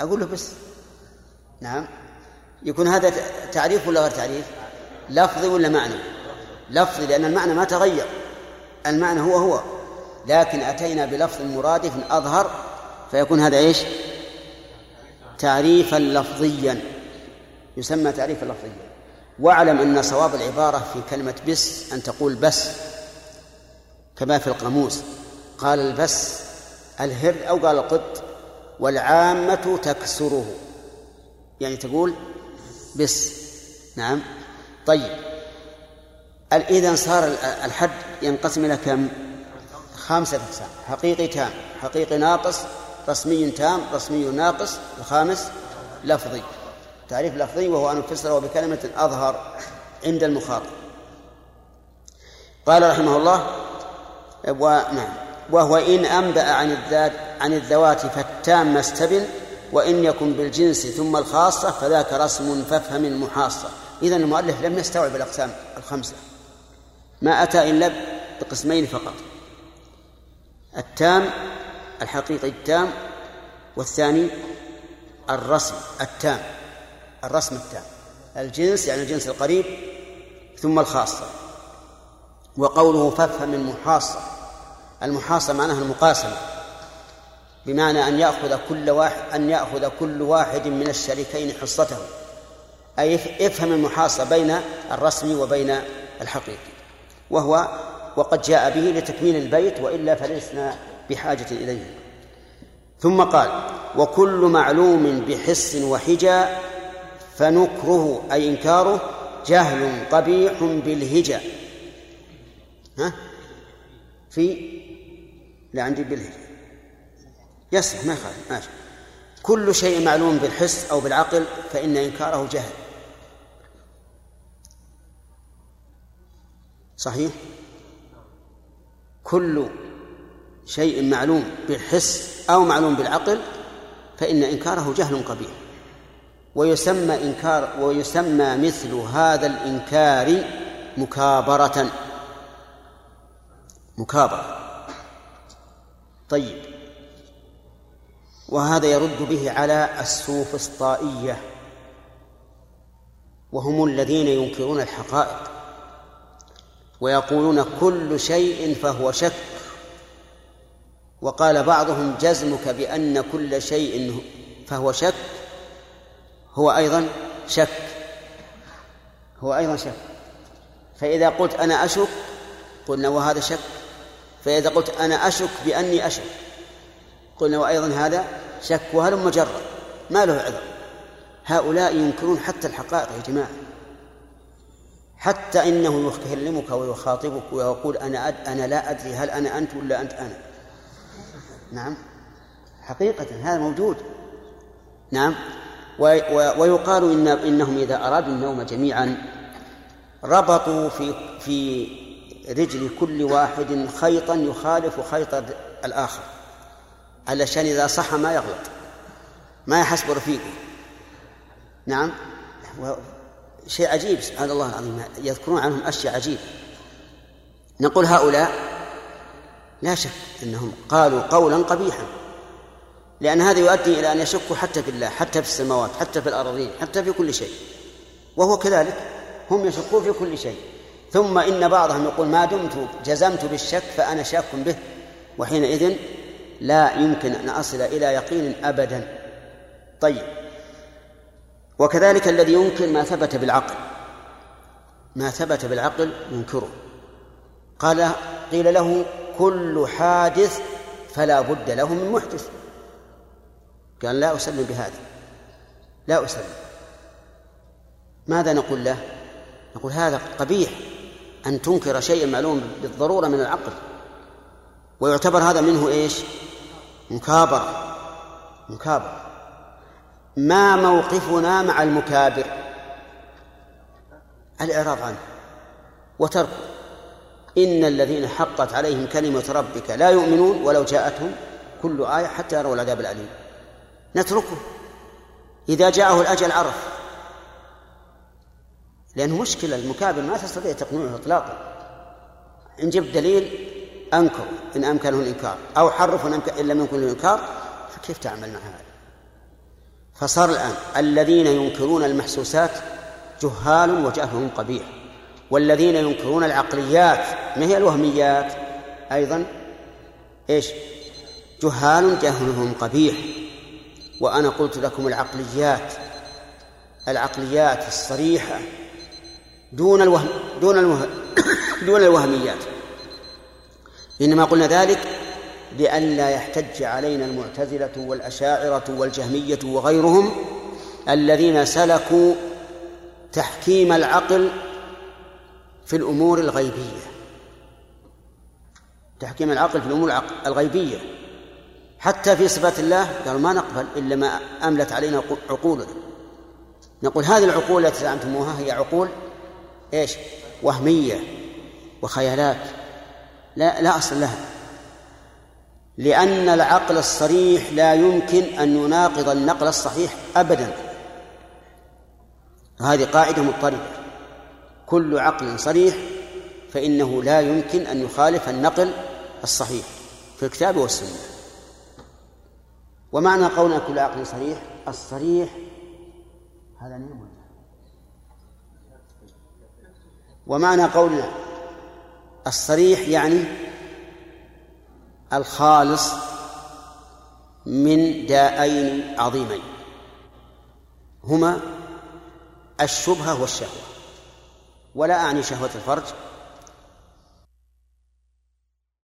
أقول له بس. نعم. يكون هذا تعريف ولا غير تعريف؟ لفظي ولا معنى؟ لفظي لأن المعنى ما تغير. المعنى هو هو. لكن أتينا بلفظ مرادف أظهر فيكون هذا إيش؟ تعريفا لفظيا. يسمى تعريفا لفظيا. واعلم أن صواب العبارة في كلمة بس أن تقول بس كما في القاموس. قال البس الهر أو قال القط. والعامة تكسره. يعني تقول بس. نعم. طيب. إذا صار الحد ينقسم إلى كم؟ خمسة أقسام. حقيقي تام. حقيقي ناقص. رسمي تام. رسمي ناقص. الخامس لفظي. تعريف لفظي وهو أن يفسره بكلمة أظهر عند المخاطب. قال رحمه الله ونعم وهو إن أنبأ عن الذات عن الذوات فالتام استبن وإن يكن بالجنس ثم الخاصة فذاك رسم فافهم المحاصة. إذا المؤلف لم يستوعب الأقسام الخمسة. ما أتى إلا بقسمين فقط. التام الحقيقي التام والثاني الرسم التام الرسم التام. الجنس يعني الجنس القريب ثم الخاصة. وقوله فافهم المحاصة. المحاصة معناها المقاسمة بمعنى أن يأخذ كل واحد أن يأخذ كل واحد من الشريكين حصته. أي افهم المحاصة بين الرسم وبين الحقيقي. وهو وقد جاء به لتكميل البيت وإلا فلسنا بحاجة إليه. ثم قال وكل معلوم بحس وحجى فنكره أي إنكاره جهل قبيح بالهجى. ها؟ في لا عندي بالهجى يصلح ما يخالف ماشي كل شيء معلوم بالحس أو بالعقل فإن إنكاره جهل. صحيح؟ كل شيء معلوم بالحس أو معلوم بالعقل فإن إنكاره جهل قبيح. ويسمى إنكار ويسمى مثل هذا الإنكار مكابرة. مكابرة. طيب. وهذا يرد به على السوفسطائية. وهم الذين ينكرون الحقائق. ويقولون كل شيء فهو شك. وقال بعضهم جزمك بأن كل شيء فهو شك. هو أيضا شك. هو أيضا شك. فإذا قلت أنا أشك قلنا وهذا شك. فإذا قلت أنا أشك بأني أشك قلنا وأيضا هذا شك وهل مجرد ما له عذر. هؤلاء ينكرون حتى الحقائق يا جماعة. حتى إنه يكلمك ويخاطبك ويقول أنا أد... أنا لا أدري هل أنا أنت ولا أنت أنا. نعم. حقيقة هذا موجود. نعم. ويقال إن إنهم إذا أرادوا النوم جميعا ربطوا في في رجل كل واحد خيطا يخالف خيط الآخر علشان إذا صح ما يغلط ما يحسب رفيقه نعم؟ شيء عجيب سبحان الله العظيم. يذكرون عنهم أشياء عجيبة. نقول هؤلاء لا شك أنهم قالوا قولا قبيحا لأن هذا يؤدي إلى أن يشكوا حتى في الله حتى في السماوات حتى في الأراضين حتى في كل شيء. وهو كذلك هم يشكون في كل شيء. ثم إن بعضهم يقول ما دمت جزمت بالشك فأنا شاك به وحينئذ لا يمكن أن أصل إلى يقين أبدا. طيب. وكذلك الذي ينكر ما ثبت بالعقل. ما ثبت بالعقل ينكره. قال قيل له كل حادث فلا بد له من محدث. قال لا أسلم بهذا. لا أسلم. ماذا نقول له؟ نقول هذا قبيح. أن تنكر شيئا معلوم بالضرورة من العقل. ويعتبر هذا منه إيش؟ مكابرة. مكابرة. ما موقفنا مع المكابر؟ الإعراض عنه. وتركه إن الذين حقت عليهم كلمة ربك لا يؤمنون ولو جاءتهم كل آية حتى يروا العذاب الأليم. نتركه. إذا جاءه الأجل عرف. لأنه مشكلة المكابر ما تستطيع تقنعه إطلاقا. إن جبت دليل أنكر إن أمكنه الإنكار أو حرف إن, لم يمكن الإنكار فكيف تعمل مع هذا؟ فصار الآن الذين ينكرون المحسوسات جهال وجهلهم قبيح والذين ينكرون العقليات ما هي الوهميات؟ أيضا إيش؟ جهال جهلهم قبيح. وأنا قلت لكم العقليات العقليات الصريحة دون الوهم دون الوهم دون الوهميات. إنما قلنا ذلك لئلا يحتج علينا المعتزلة والأشاعرة والجهمية وغيرهم الذين سلكوا تحكيم العقل في الأمور الغيبية. تحكيم العقل في الأمور الغيبية. حتى في صفات الله قالوا ما نقبل إلا ما أملت علينا عقولنا. نقول هذه العقول التي زعمتموها هي عقول إيش؟ وهمية وخيالات. لا لا أصل لها. لأن العقل الصريح لا يمكن أن يناقض النقل الصحيح أبدا. هذه قاعدة مضطردة. كل عقل صريح فإنه لا يمكن أن يخالف النقل الصحيح في الكتاب والسنة. ومعنى قولنا كل عقل صريح؟ الصريح هذا نعم. ومعنى قولنا الصريح يعني الخالص من داءين عظيمين. هما الشبهة والشهوة. ولا أعني شهوة الفرج.